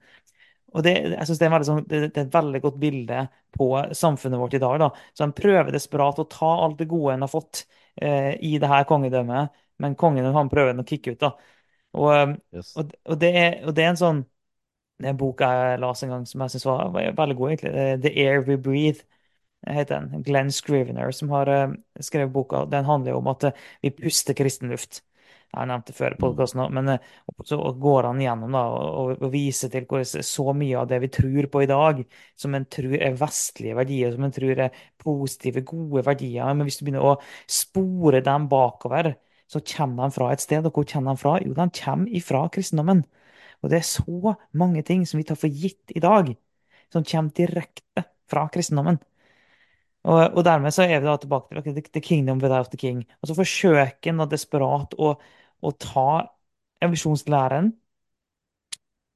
Og det, jeg synes det, er sånn, det, det er et veldig godt bilde på samfunnet vårt i dag. da. Så de prøver desperat å ta alt det gode en har fått eh, i det her kongedømmet, men kongen han prøver å kicke ut. da. Og, eh, Yes. og, og, det er, og det er en sånn en bok jeg leste en gang som jeg synes var, veldig god, egentlig. Eh, The Air We Breathe heter den. Glenn Scrivener som har eh, skrevet boka. Den handler jo om at eh, vi puster kristen luft. Jeg har nevnt det før i podkasten òg, men eh, så går han gjennom da, og viser til hvordan så mye av det vi tror på i dag, som en tror er vestlige verdier, som en tror er positive, gode verdier, men hvis du begynner å spore dem bakover, så kommer de fra et sted. Og hvor kommer de fra? Jo, de kommer ifra kristendommen. Og det er så mange ting som vi tar for gitt i dag, som kommer direkte fra kristendommen. Og, og dermed så er vi da tilbake til okay, the, kingdom without the king. Og så forsøker en desperat å, å ta evolusjonslæren,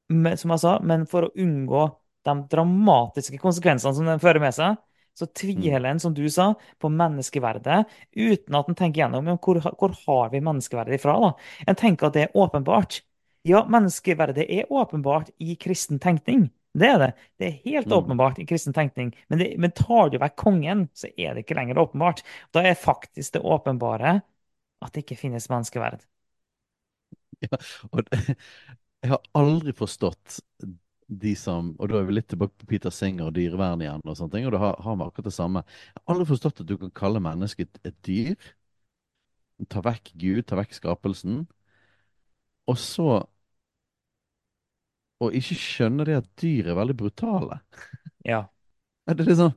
som jeg sa, men for å unngå de dramatiske konsekvensene som den fører med seg, så Mm. tviler en, som du sa, på menneskeverdet, uten at en tenker gjennom hvor, hvor har vi menneskeverdet ifra. da? En tenker at det er åpenbart. Ja, menneskeverdet er åpenbart i kristen tenkning. Det er det. Det er helt Mm. åpenbart i kristen tenkning. Men, det, men tar du vekk kongen, så er det ikke lenger åpenbart. Da er faktisk det åpenbare at det ikke finnes menneskeverd. Ja, og det, jeg har aldri forstått de som Og da er vi litt tilbake på Peter Singer og dyrevern igjen, og sånne ting, og da har, har vi akkurat det samme. Jeg har aldri forstått at du kan kalle mennesket et dyr, ta vekk Gud, ta vekk skapelsen, og så Og ikke skjønne det at dyr er veldig brutale. Ja. Er det litt sånn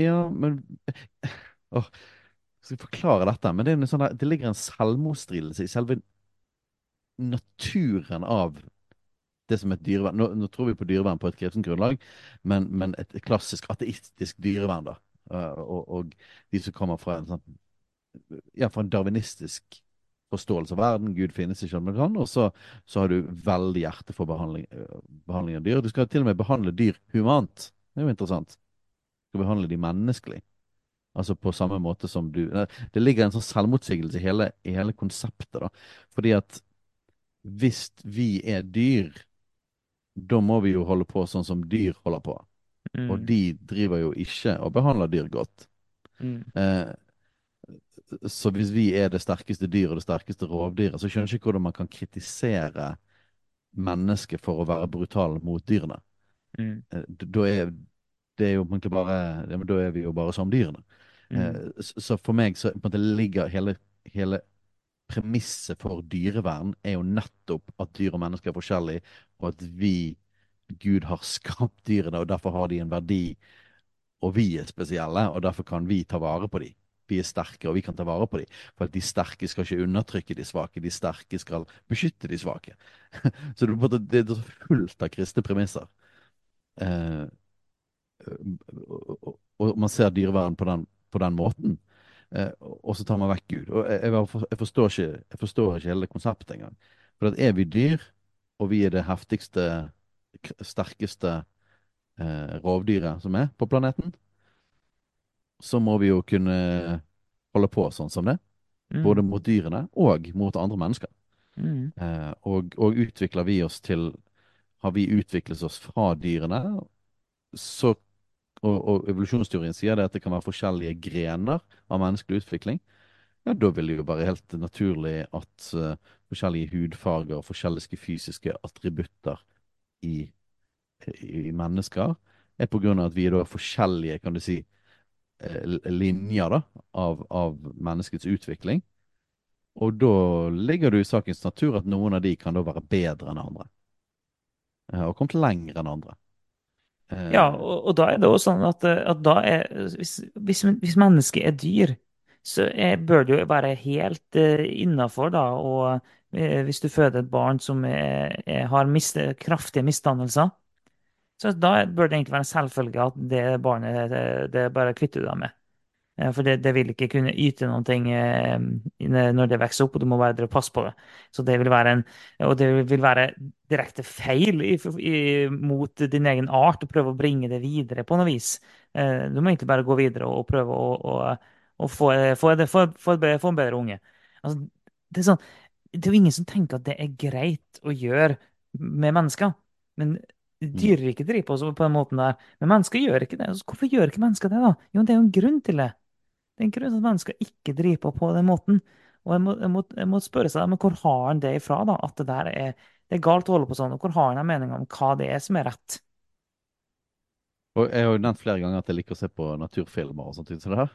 Ja, men Åh, skal jeg forklare dette? Men det, er en sånn der, det ligger en selvmotstridelse i selve naturen av det som et dyrevern. Nå, nå tror vi på dyrevern på et kristent grunnlag, men, men et klassisk ateistisk dyrevern, da. Uh, og, og de som kommer fra en sånn ja, fra en darwinistisk forståelse av verden. Gud finnes ikke, men kan. Og så, så har du veldig hjerte for behandling, uh, behandling av dyr. Du skal til og med behandle dyr humant. Det er jo interessant. Du skal behandle de menneskelig. Altså på samme måte som du Det ligger en sånn selvmotsigelse i hele, i hele konseptet, da. Fordi at hvis vi er dyr, da må vi jo holde på sånn som dyr holder på. Og Mm, de driver jo ikke og behandler dyr godt. mm, Eh, så hvis vi er det sterkeste dyret og det sterkeste rovdyret, så skjønner jeg ikke hvordan man kan kritisere mennesket for å være brutal mot dyrene. mm, Eh, Da er det er jo bare Da er vi jo bare som dyrene. mm, Eh, Så for meg så på en måte ligger hele, hele premisset for dyrevern er jo nettopp at dyr og mennesker er forskjellige, og at vi, Gud, har skapt dyrene, og derfor har de en verdi. Og vi er spesielle, og derfor kan vi ta vare på dem. Vi er sterke, og vi kan ta vare på dem. For at de sterke skal ikke undertrykke de svake, de sterke skal beskytte de svake. Så det, er fullt av kristne premisser. Eh, og, og, man ser dyrevern på den, på den måten. Eh, og så tar man vekk Gud. Og jeg, jeg, forstår ikke, jeg forstår ikke hele konseptet engang. For at er vi dyr, og vi er det heftigste, sterkeste eh, rovdyret som er på planeten, så må vi jo kunne holde på sånn som det. Både Mm. mot dyrene og mot andre mennesker. Mm. Eh, og, og utvikler vi oss til Har vi utviklet oss fra dyrene, så og, og evolusjonsteorien sier det at det kan være forskjellige grener av menneskelig utvikling, ja, da vil det jo være helt naturlig at uh, forskjellige hudfarger og forskjellige fysiske attributter i, i mennesker er på grunn av at vi er da forskjellige, kan du si, linjer da, av, av menneskets utvikling. Og da ligger det i sakens natur at noen av de kan da være bedre enn andre. eh, Og kommet lenger enn andre. Ja, Eh, og, og da er det også sånn at, eh, at da er Hvis, hvis, hvis mennesket er dyr, så er, bør det jo være helt uh, innafor, da. Og uh, hvis du føder et barn som er, er, har miste, kraftige misdannelser, så da bør det egentlig være en selvfølge at det barnet det, bare kvitter du deg med. Eh, For det, det vil ikke kunne yte noen ting eh, når det vokser opp, og du må bare passe på det. Så det vil være en, og det vil være direkte feil i, i, mot din egen art å prøve å bringe det videre på noe vis. Eh, Du må egentlig bare gå videre og, prøve å, å, å få, få, det, få, få en bedre unge. Altså, det er sånn, det er jo ingen som tenker at det er greit å gjøre med mennesker. Men mm. ikke driver på på den måten der. Men mennesker gjør ikke det. Så Hvorfor gjør ikke mennesker det, da? Jo, det er jo en grunn til det. Det er en grunn til at mennesker ikke driver på på den måten. Og jeg må, jeg må, jeg må spørre seg, men hvor har han det ifra, da? At det der er, det er galt å holde på sånn. Og hvor har han en mening om hva det er som er rett? Og jeg har jo nevnt flere ganger at jeg liker å se på naturfilmer og sånt. Så det her.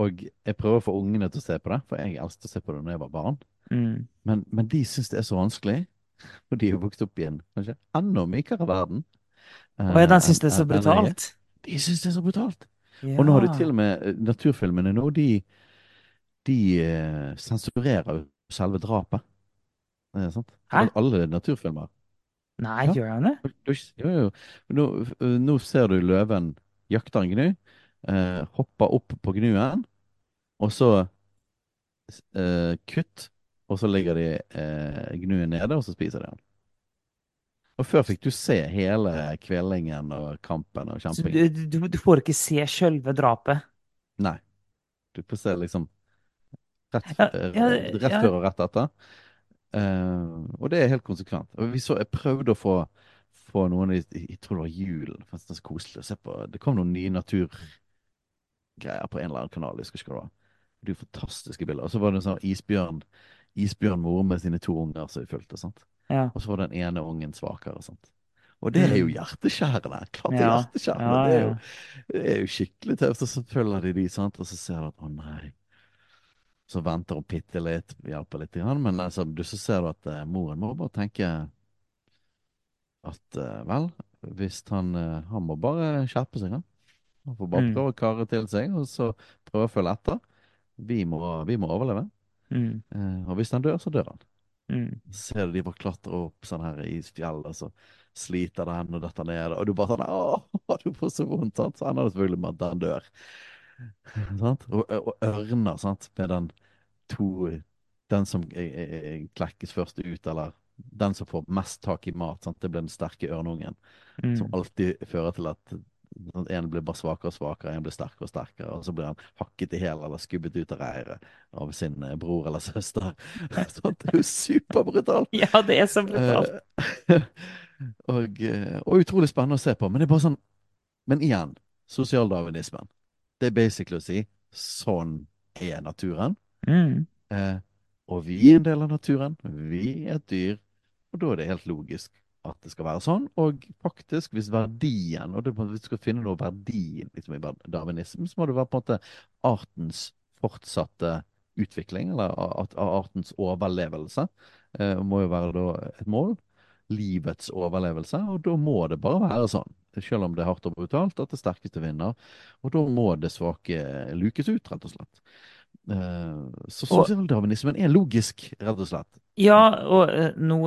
Og jeg prøver å få ungene til å se på det, for jeg elsket å se på det da jeg var barn. Mm. Men, men de syns det er så vanskelig, for de er vokst opp i en kanskje enda mykere verden Og jeg eh, den syns det er så er. brutalt. De syns det er så brutalt. Og nå har du til og med eh, naturfilmene nå, de, de eh, sensurerer selve drapet. Det er sant? Hæ? Al- Alle naturfilmer. Nei, Ja. gjør han det? Du, jo, jo. Nå, eh, nå ser du løven jakter en gnu, eh, hopper opp på gnuen, og så eh, kutt, og så legger de eh, gnuen nede, og så spiser de den. Og før fikk du se hele kvelingen og kampen og Så du, du, du får ikke se sjølve drapet? Nei. Du får se liksom rett, Ja, eh, ja, rett ja. før og rett etter. Uh, og det er helt konsekvent. Og vi så, jeg prøvde å få, få noen i Jeg tror det var julen. Det var så koselig å se på. Det kom noen nye naturgreier på en eller annen kanal. Jeg husker ikke hva det var. Det fantastiske bilder. Og så var det en sånn isbjørn isbjørnmor med sine to unger som jeg fulgte. sant? Ja. Og så var den ene ungen svakere. sant? Og det er jo Mm. hjerteskjærende. Klart det er Ja. ja, Ja, Det er jo, det er jo skikkelig tøft. Og så følger de de, sant? og så ser du at å nei. Så venter hun bitte litt, hjelper litt, men altså, du, så ser du at uh, moren må bare tenke at uh, vel, hvis han uh, Han må bare skjerpe seg, han. Han får bare Mm. prøve å karre til seg, og så prøve å følge etter. Vi må, vi må overleve. Mm. Eh, og hvis han dør, så dør han. Mm. Ser du de bare klatre opp sånn her i fjellet, og så sliter den og detter ned, og du bare sånn Å, du får så vondt, sant? Så ender det selvfølgelig med at den dør. sant? Og, og ørner, sant, med den to Den som klekkes først ut, eller den som får mest tak i mat, sant? det blir den sterke ørnungen, som Mm. alltid fører til at en blir bare svakere og svakere, en blir sterkere og sterkere, og så blir han hakket i hæl eller skubbet ut av reiret av sin eh, bror eller søster. Så det er jo superbrutalt. Ja, det er så brutalt. Eh, og, eh, og utrolig spennende å se på. Men det er bare sånn Men igjen, sosialdarwinismen. Det er basically å si sånn er naturen. Mm. Eh, og vi er en del av naturen. Vi er et dyr. Og da er det helt logisk at det skal være sånn. Og faktisk, hvis verdien Og hvis du skal finne noe verdi liksom, i darwinismen, så må det være på en måte artens fortsatte utvikling, eller artens overlevelse. Eh, må jo være da et mål. Livets overlevelse. Og da må det bare være sånn. Selv om det er hardt og brutalt, at det sterkeste vinner. Og da må det svake lukes ut, rett og slett. Eh, så sosialdarwinismen er logisk, rett og slett. Ja, og eh, nå,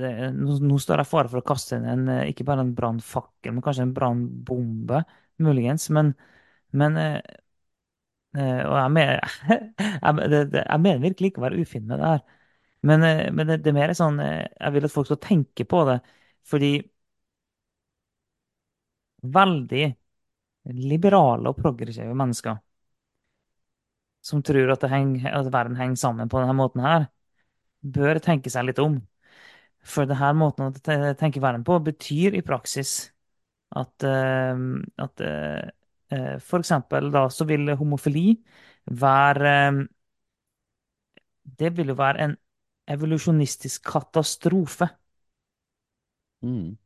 det- nå, nå står i fare for å kaste en, eh, ikke bare en brannfakkel, men kanskje en brannbombe, muligens. Men, men Og jeg mener, jeg, det, det, mener virkelig ikke å være ufin med det her. Men, men det, det er mer sånn Jeg vil at folk skal tenke på det, fordi veldig liberale og progressive mennesker som tror at, det henger, at verden henger sammen på denne måten her, bør tenke seg litt om. For denne måten å tenke verden på betyr i praksis at, eh, at eh, eh, for eksempel da så vil homofili være Det vil jo være en evolusjonistisk katastrofe. Mm.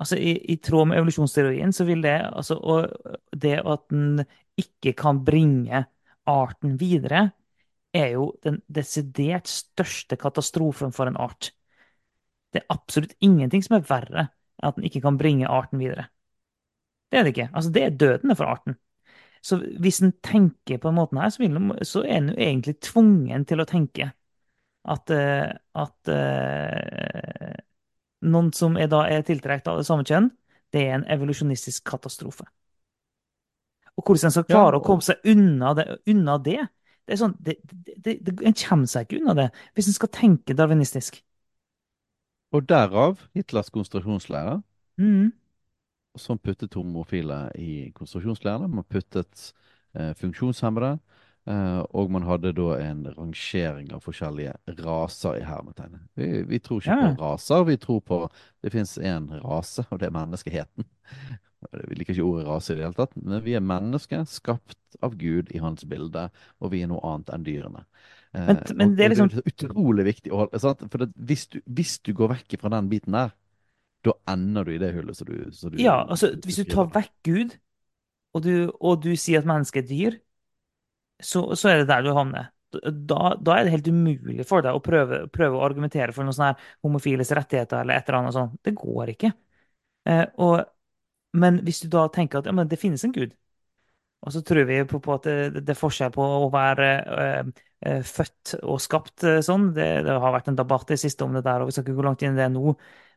Altså i, i tråd med evolusjonsteorien så vil det altså og det at den ikke kan bringe arten videre, er jo den desidert største katastrofen for en art. Det er absolutt ingenting som er verre enn at den ikke kan bringe arten videre. Det er det ikke. Altså, det er dødende for arten. Så hvis en tenker på den måten her, så, den, så er en jo egentlig tvungen til å tenke at, eh, at eh, noen som er, da er tiltrukket av det samme kjønn, det er en evolusjonistisk katastrofe. Og hvordan en skal Ja, klare å komme seg unna det, unna det, det er sånn, det, En kommer seg ikke unna det hvis en skal tenke darwinistisk. og derav Hitlers konsentrasjonslære, Mm, som puttet homofile i konsentrasjonsleirer. Man puttet eh, funksjonshemmede, eh, og man hadde da en rangering av forskjellige raser i hermetegnet. Vi, vi tror ikke ja. på raser, vi tror på Det fins én rase, og det er menneskeheten. Vi liker ikke ordet rase i det hele tatt, men vi er mennesker skapt av Gud i hans bilde, og vi er noe annet enn dyrene. Eh, Men, men det er liksom det er utrolig viktig å holde? For hvis, du, hvis du går vekk fra den biten der, da ender du i det hullet som du, du Ja, altså, hvis du tar vekk Gud, og du, og du sier at mennesket er dyr, så, så er det der du havner. Da, da er det helt umulig for deg å prøve, prøve å argumentere for noen sånne homofiles rettigheter eller et eller annet sånt. Det går ikke. Eh, og, men hvis du da tenker at ja, det finnes en Gud, og så tror vi på, på at det, det er forskjell på å være eh, eh, født og skapt eh, sånn. Det, det har vært en debatt i siste om det der, og vi skal ikke gå langt inn i det nå.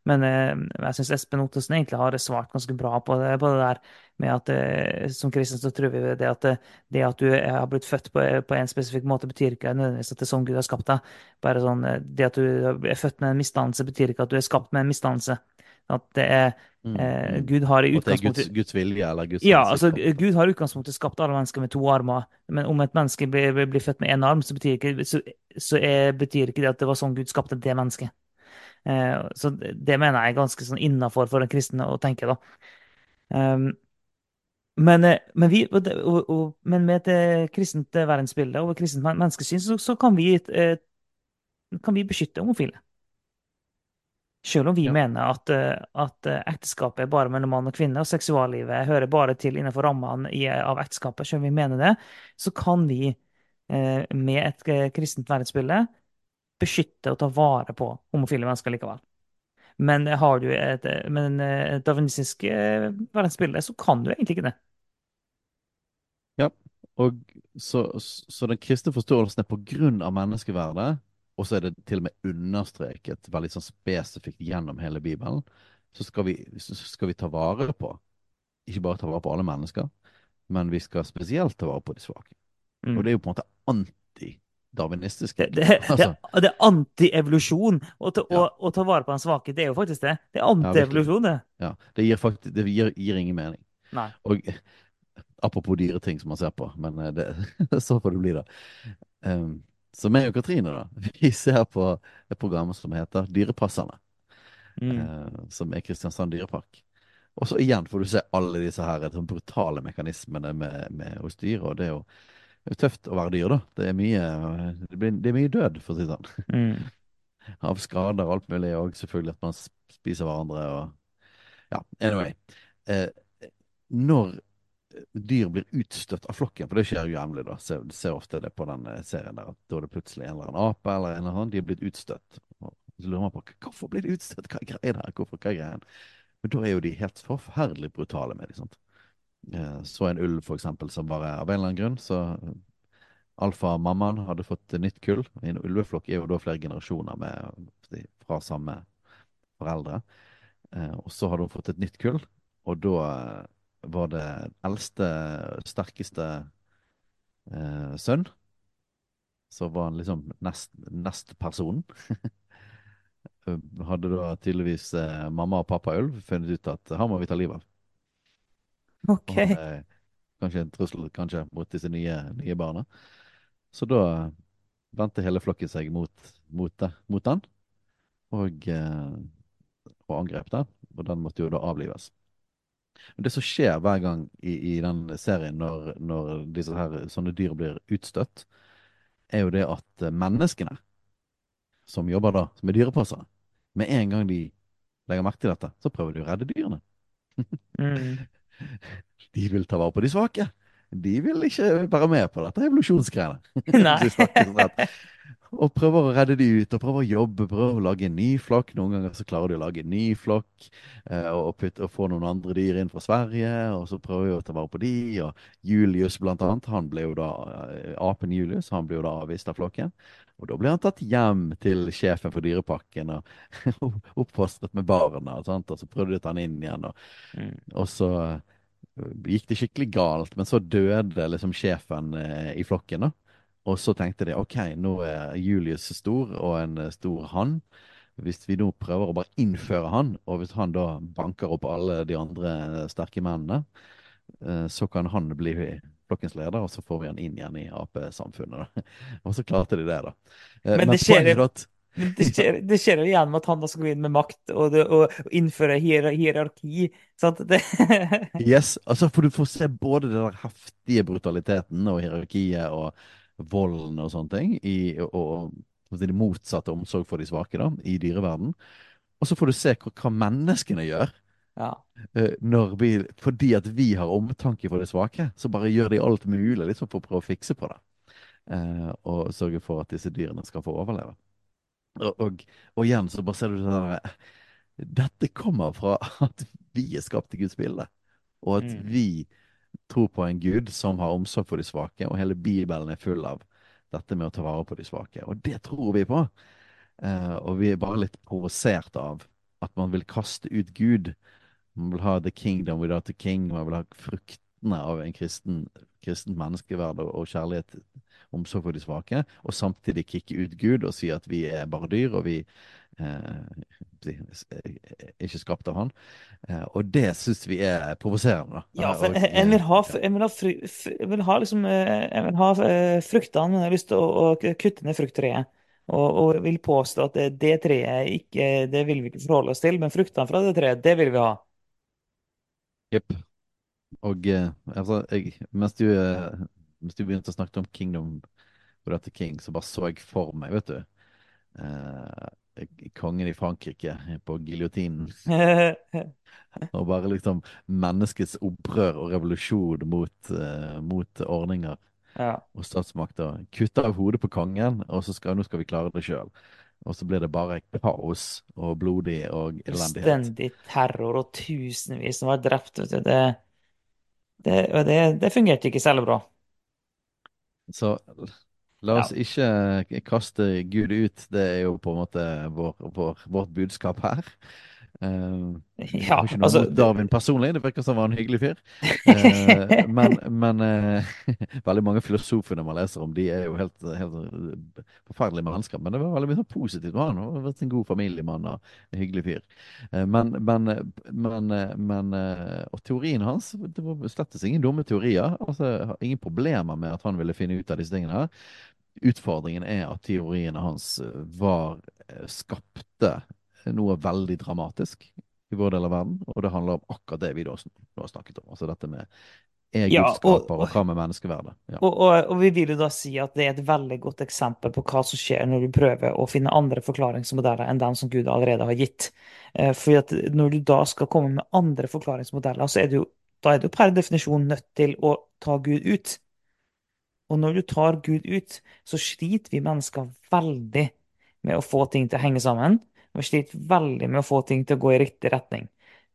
Men jeg syns Espen Ottosen egentlig har svart ganske bra på det, på det der med at som kristen så tror vi det at det, at du har blitt født på, på en spesifikk måte, betyr ikke nødvendigvis at det er sånn Gud har skapt deg. Bare sånn, Det at du er født med en misdannelse, betyr ikke at du er skapt med en misdannelse. At det er Mm, eh, mm. Gud har i utgangspunktet Guds, Guds vilje eller Guds ja, altså Gud har i utgangspunktet skapt alle mennesker med to armer, men om et menneske blir, blir, født med én arm, så betyr ikke, så, så er, betyr ikke det at det var sånn Gud skapte det mennesket. Eh, så det mener jeg er ganske sånn innafor for en kristen å tenke, da. Um, men, eh, men, vi, og, og, men med et eh, kristent verdensbilde og et kristent menneskesyn, så, så kan vi, eh, kan vi beskytte homofile. Selv om vi Ja. mener at, eh, at eh, ekteskapet er bare mellom mann og kvinne, og seksuallivet hører bare til innenfor rammene av ekteskapet, selv om vi mener det, så kan vi eh, med et kristent verdensbilde beskytte og ta vare på homofile mennesker likevel. Men har du et, men et darwinistisk verdensbilde, så kan du egentlig ikke det. Ja, og så, så den kristne forståelsen er på grunn av menneskeverdet, og så er det til og med understreket veldig sånn spesifikt gjennom hele Bibelen, så skal vi, så skal vi ta vare på, ikke bare ta vare på alle mennesker, men vi skal spesielt ta vare på de svake. Mm. Og det er jo på en måte anti-darwinistisk. Det, det, det, Altså, det er anti-evolusjon å, ta- Ja. å ta vare på den svake. Det er jo faktisk det. Det er antievolusjon, det. ja, det gir faktisk, det gir, gir ingen mening. Nei. Og apropos dyreting som man ser på, men eh, det, så får det bli, da. Um, så meg og Katrine, da, vi ser på et program som heter Dyrepasserne, Mm. eh, som er Kristiansand dyrepark. Og så igjen får du se alle disse her sånn brutale mekanismene med, med hos dyr, og det er jo det er tøft å være dyr, da. Det er mye, det blir, det er mye død, for å si det sånn. Mm. Av skader og alt mulig, og selvfølgelig at man spiser hverandre og Ja, anyway. Eh, når dyr blir utstøtt av flokken, for det skjer jo jevnlig, da. Ser, ser ofte det på den eh, serien der, at da er det plutselig en eller annen ape eller en eller annen, de er blitt utstøtt. Og så lurer man på hvorfor blir de utstøtt, hva er greia der, hvorfor, hva er greien? Men da er jo de helt forferdelig brutale med dem, sant. Eh, så en ulv, for eksempel, som bare av en eller annen grunn, så Alfa-mammaen hadde fått nytt kull. En ulveflokk er jo da flere generasjoner med, fra samme foreldre. Eh, og så hadde hun fått et nytt kull, og da eh, var det eldste, sterkeste eh, sønn. Så var han liksom nest, nest personen. hadde da tydeligvis eh, mamma og pappa ulv funnet ut at han må vi ta livet av. OK. Og, eh, kanskje en trussel kanskje mot disse nye, nye barna. Så da vendte hele flokken seg mot, mot, det, mot den, og, eh, og angrep den. Og den måtte jo da avlives. Men det som skjer hver gang i, i den serien når, når disse her, sånne dyr blir utstøtt, er jo det at eh, menneskene som jobber da, som er dyrepassere, med en gang de legger merke til dette, så prøver de å redde dyrene. Mm. De vil ta vare på de svake. De vil ikke være med på dette evolusjonsgreiene. Vi. Og prøver å redde de ut, og prøver å jobbe, prøver å lage en ny flokk. Noen ganger så klarer de å lage en ny flokk, eh, og, putte, og få noen andre dyr inn fra Sverige. Og så prøver de å ta vare på de, og Julius blant annet, han ble jo da, eh, apen Julius, han ble jo da avvist av flokken. Og da ble han tatt hjem til sjefen for dyrepakken og oppfostret med barna, og, sånt, og så prøvde de å ta han inn igjen. Og, Mm. og så eh, gikk det skikkelig galt, men så døde liksom sjefen eh, i flokken, da. Og så tenkte de OK, nå er Julius stor, og en eh, stor hann. Hvis vi nå prøver å bare innføre han, og hvis han da banker opp alle de andre eh, sterke mennene, eh, så kan han bli flokkens leder, og så får vi han inn igjen i Ap-samfunnet. Og så klarte de det, da. Men Men det skjer er jo- det skjer, det skjer jo igjen med at han da skal gå inn med makt og, og, og innføre hier, hierarki. Det, Yes, altså for du får se både den der heftige brutaliteten og hierarkiet og volden og sånne ting, i, og, og, det motsatte omsorg for de svake da, i dyreverden. Og så får du se hva, hva menneskene gjør. ja. eh, vi, fordi at vi har omtanke for de svake, så bare gjør de alt mulig liksom, for å prøve å fikse på det. Eh, og sørge for at disse dyrene skal få overleve. Og, og, og igjen så bare ser du sånn der, Dette kommer fra at vi er skapt i Guds bilde, og at Mm. vi tror på en Gud som har omsorg for de svake, og hele Bibelen er full av dette med å ta vare på de svake. Og det tror vi på. Eh, og vi er bare litt provosert av at man vil kaste ut Gud. Man vil ha the kingdom without the king. Man vil ha fruktene av en kristen, kristent menneskeverd og, og kjærlighet, omsorg for de svake, og samtidig kicke ut Gud og si at vi er bare dyr, og vi ikke skapt av han. Eh, og det syns vi er provoserende. Ja, for jeg vil ha, jeg vil ha, fru, vil ha, liksom, eh, vil ha eh, fruktene, men jeg har lyst til å, å kutte ned frukttreet. Og, og vil påstå at det, det treet ikke, det vil vi ikke forholde oss til, men fruktene fra det treet, det vil vi ha. Jepp. Og eh, altså, jeg, mens, du, eh, mens du begynte å snakke om Kingdom King, så bare så jeg for meg, vet du eh, Kongen i Frankrike på giljotinen. Og bare liksom menneskets opprør og revolusjon mot, uh, mot ordninger Ja. og statsmakter. Kutte av hodet på kongen, og så skal, nå skal vi klare det sjøl. Og så blir det bare kaos og blodig og elendighet. Fullstendig terror og tusenvis som var drept. Det, det, det, det fungerte ikke særlig bra. Så la oss ikke kaste Gud ut. Det er jo på en måte vår, vår, vårt budskap her. Uh, Ja, ikke noe altså, mot Darwin personlig, det virker som han var en hyggelig fyr. Uh, men men uh, veldig mange filosofene man leser om, de er jo helt, helt forferdelige mennesker. Men det var veldig mye sånn positivt med han. Han har vært en god familiemann og en hyggelig fyr. Uh, men, men, men, men Og teorien hans, det var slett ingen dumme teorier. Altså, ingen problemer med at han ville finne ut av disse tingene her. Utfordringen er at teoriene hans eh, var eh, skapte noe veldig dramatisk i vår del av verden, og det handler om akkurat det vi da nå har snakket om. Altså dette med er Ja, Gud og- skaper, og hva med menneskeverdet? Ja. Og, og, og vi vil jo da si at det er et veldig godt eksempel på hva som skjer når du prøver å finne andre forklaringsmodeller enn den som Gud allerede har gitt. Eh, fordi at når du da skal komme med andre forklaringsmodeller, så er du da er du per definisjon nødt til å ta Gud ut. Og når du tar Gud ut, så sliter vi mennesker veldig med å få ting til å henge sammen. Vi sliter veldig med å få ting til å gå i riktig retning.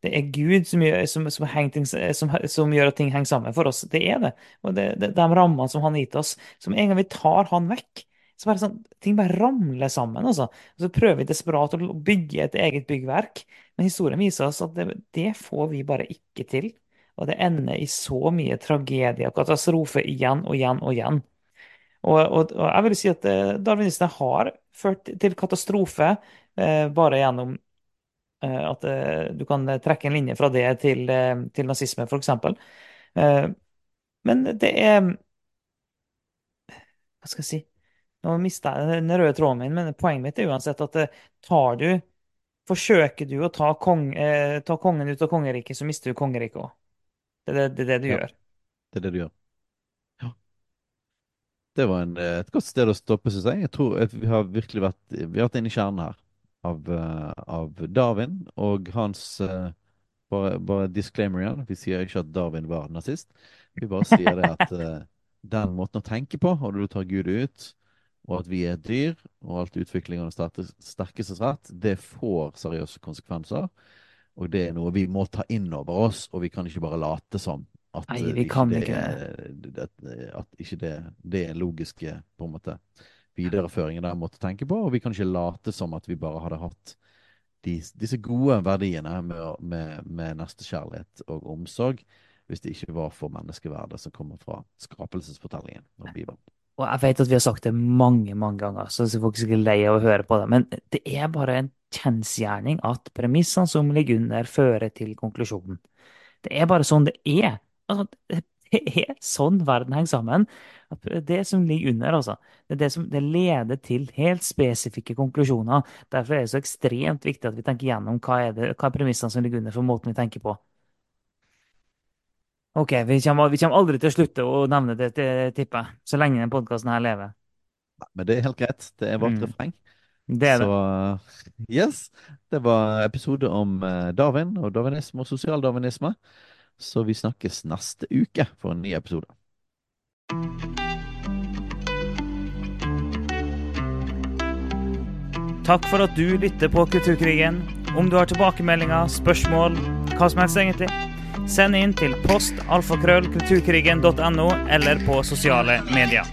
Det er Gud som gjør, som, som, ting, som gjør at ting henger sammen for oss. Det er det. Og det, det, de rammene som han har gitt oss, som en gang vi tar han vekk, så bare sånn, ting bare ramler sammen. Altså. Og så prøver vi desperat å bygge et eget byggverk, men historien viser oss at det, det får vi bare ikke til. Og det ender i så mye tragedie og katastrofe igjen og igjen og igjen. Og, og, og jeg vil si at darwinistene har ført til katastrofe eh, bare gjennom eh, at eh, du kan trekke en linje fra det til, eh, til nazisme, f.eks. Eh, Men det er Hva skal jeg si? Nå mista jeg den røde tråden min, men poenget mitt er uansett at eh, tar du Forsøker du å ta, kong, eh, ta kongen ut av kongeriket, så mister du kongeriket òg. Det, er det, det er det du Ja, gjør. det er det du gjør. Ja. Det var en, eh, et godt sted å stoppe, syns jeg. Jeg tror at vi har virkelig vært, vi har vært inne i kjernen her av, eh, av Darwin og hans eh, bare, bare disclaimer igjen. Vi sier ikke at Darwin var nazist. Vi bare sier det at eh, den måten å tenke på, og du tar Gud ut, og at vi er et dyr, og alt utvikling av den sterke- sterkestes rett, det får seriøse konsekvenser. Og det er noe vi må ta inn over oss, og vi kan ikke bare late som at Nei, eh, vi ikke kan det ikke at, at ikke det, det er logiske på en måte videreføringen der måte å tenke på, og vi kan ikke late som at vi bare hadde hatt de, disse gode verdiene med, med, med nestekjærlighet og omsorg, hvis det ikke var for menneskeverdet som kommer fra skapelsesfortellingen og Bibelen. Og jeg vet at vi har sagt det mange, mange ganger, så folk er sikkert lei av å høre på det, men det er bare en kjensgjerning at premissene som ligger under, fører til konklusjonen. Det er bare sånn det er. Altså, det er sånn verden henger sammen. Det som ligger under, altså, det det som det leder til helt spesifikke konklusjoner. Derfor er det så ekstremt viktig at vi tenker gjennom hva er, det, hva er premissene som ligger under for måten vi tenker på. Ok, vi kommer, vi kommer aldri til å slutte å nevne det, det tipper jeg, så lenge denne podkasten her lever. Men det er helt greit. Det er vårt Mm, refreng. det er det. Så yes, det var episode om eh, Darwin og darwinisme og sosialdarwinisme. Så vi snakkes neste uke for en ny episode. Takk for at du lytter på Kulturkrigen. Om du har tilbakemeldinger, spørsmål, hva som helst egentlig, send inn til post alfakrøll kulturkrigen.no eller på sosiale medier.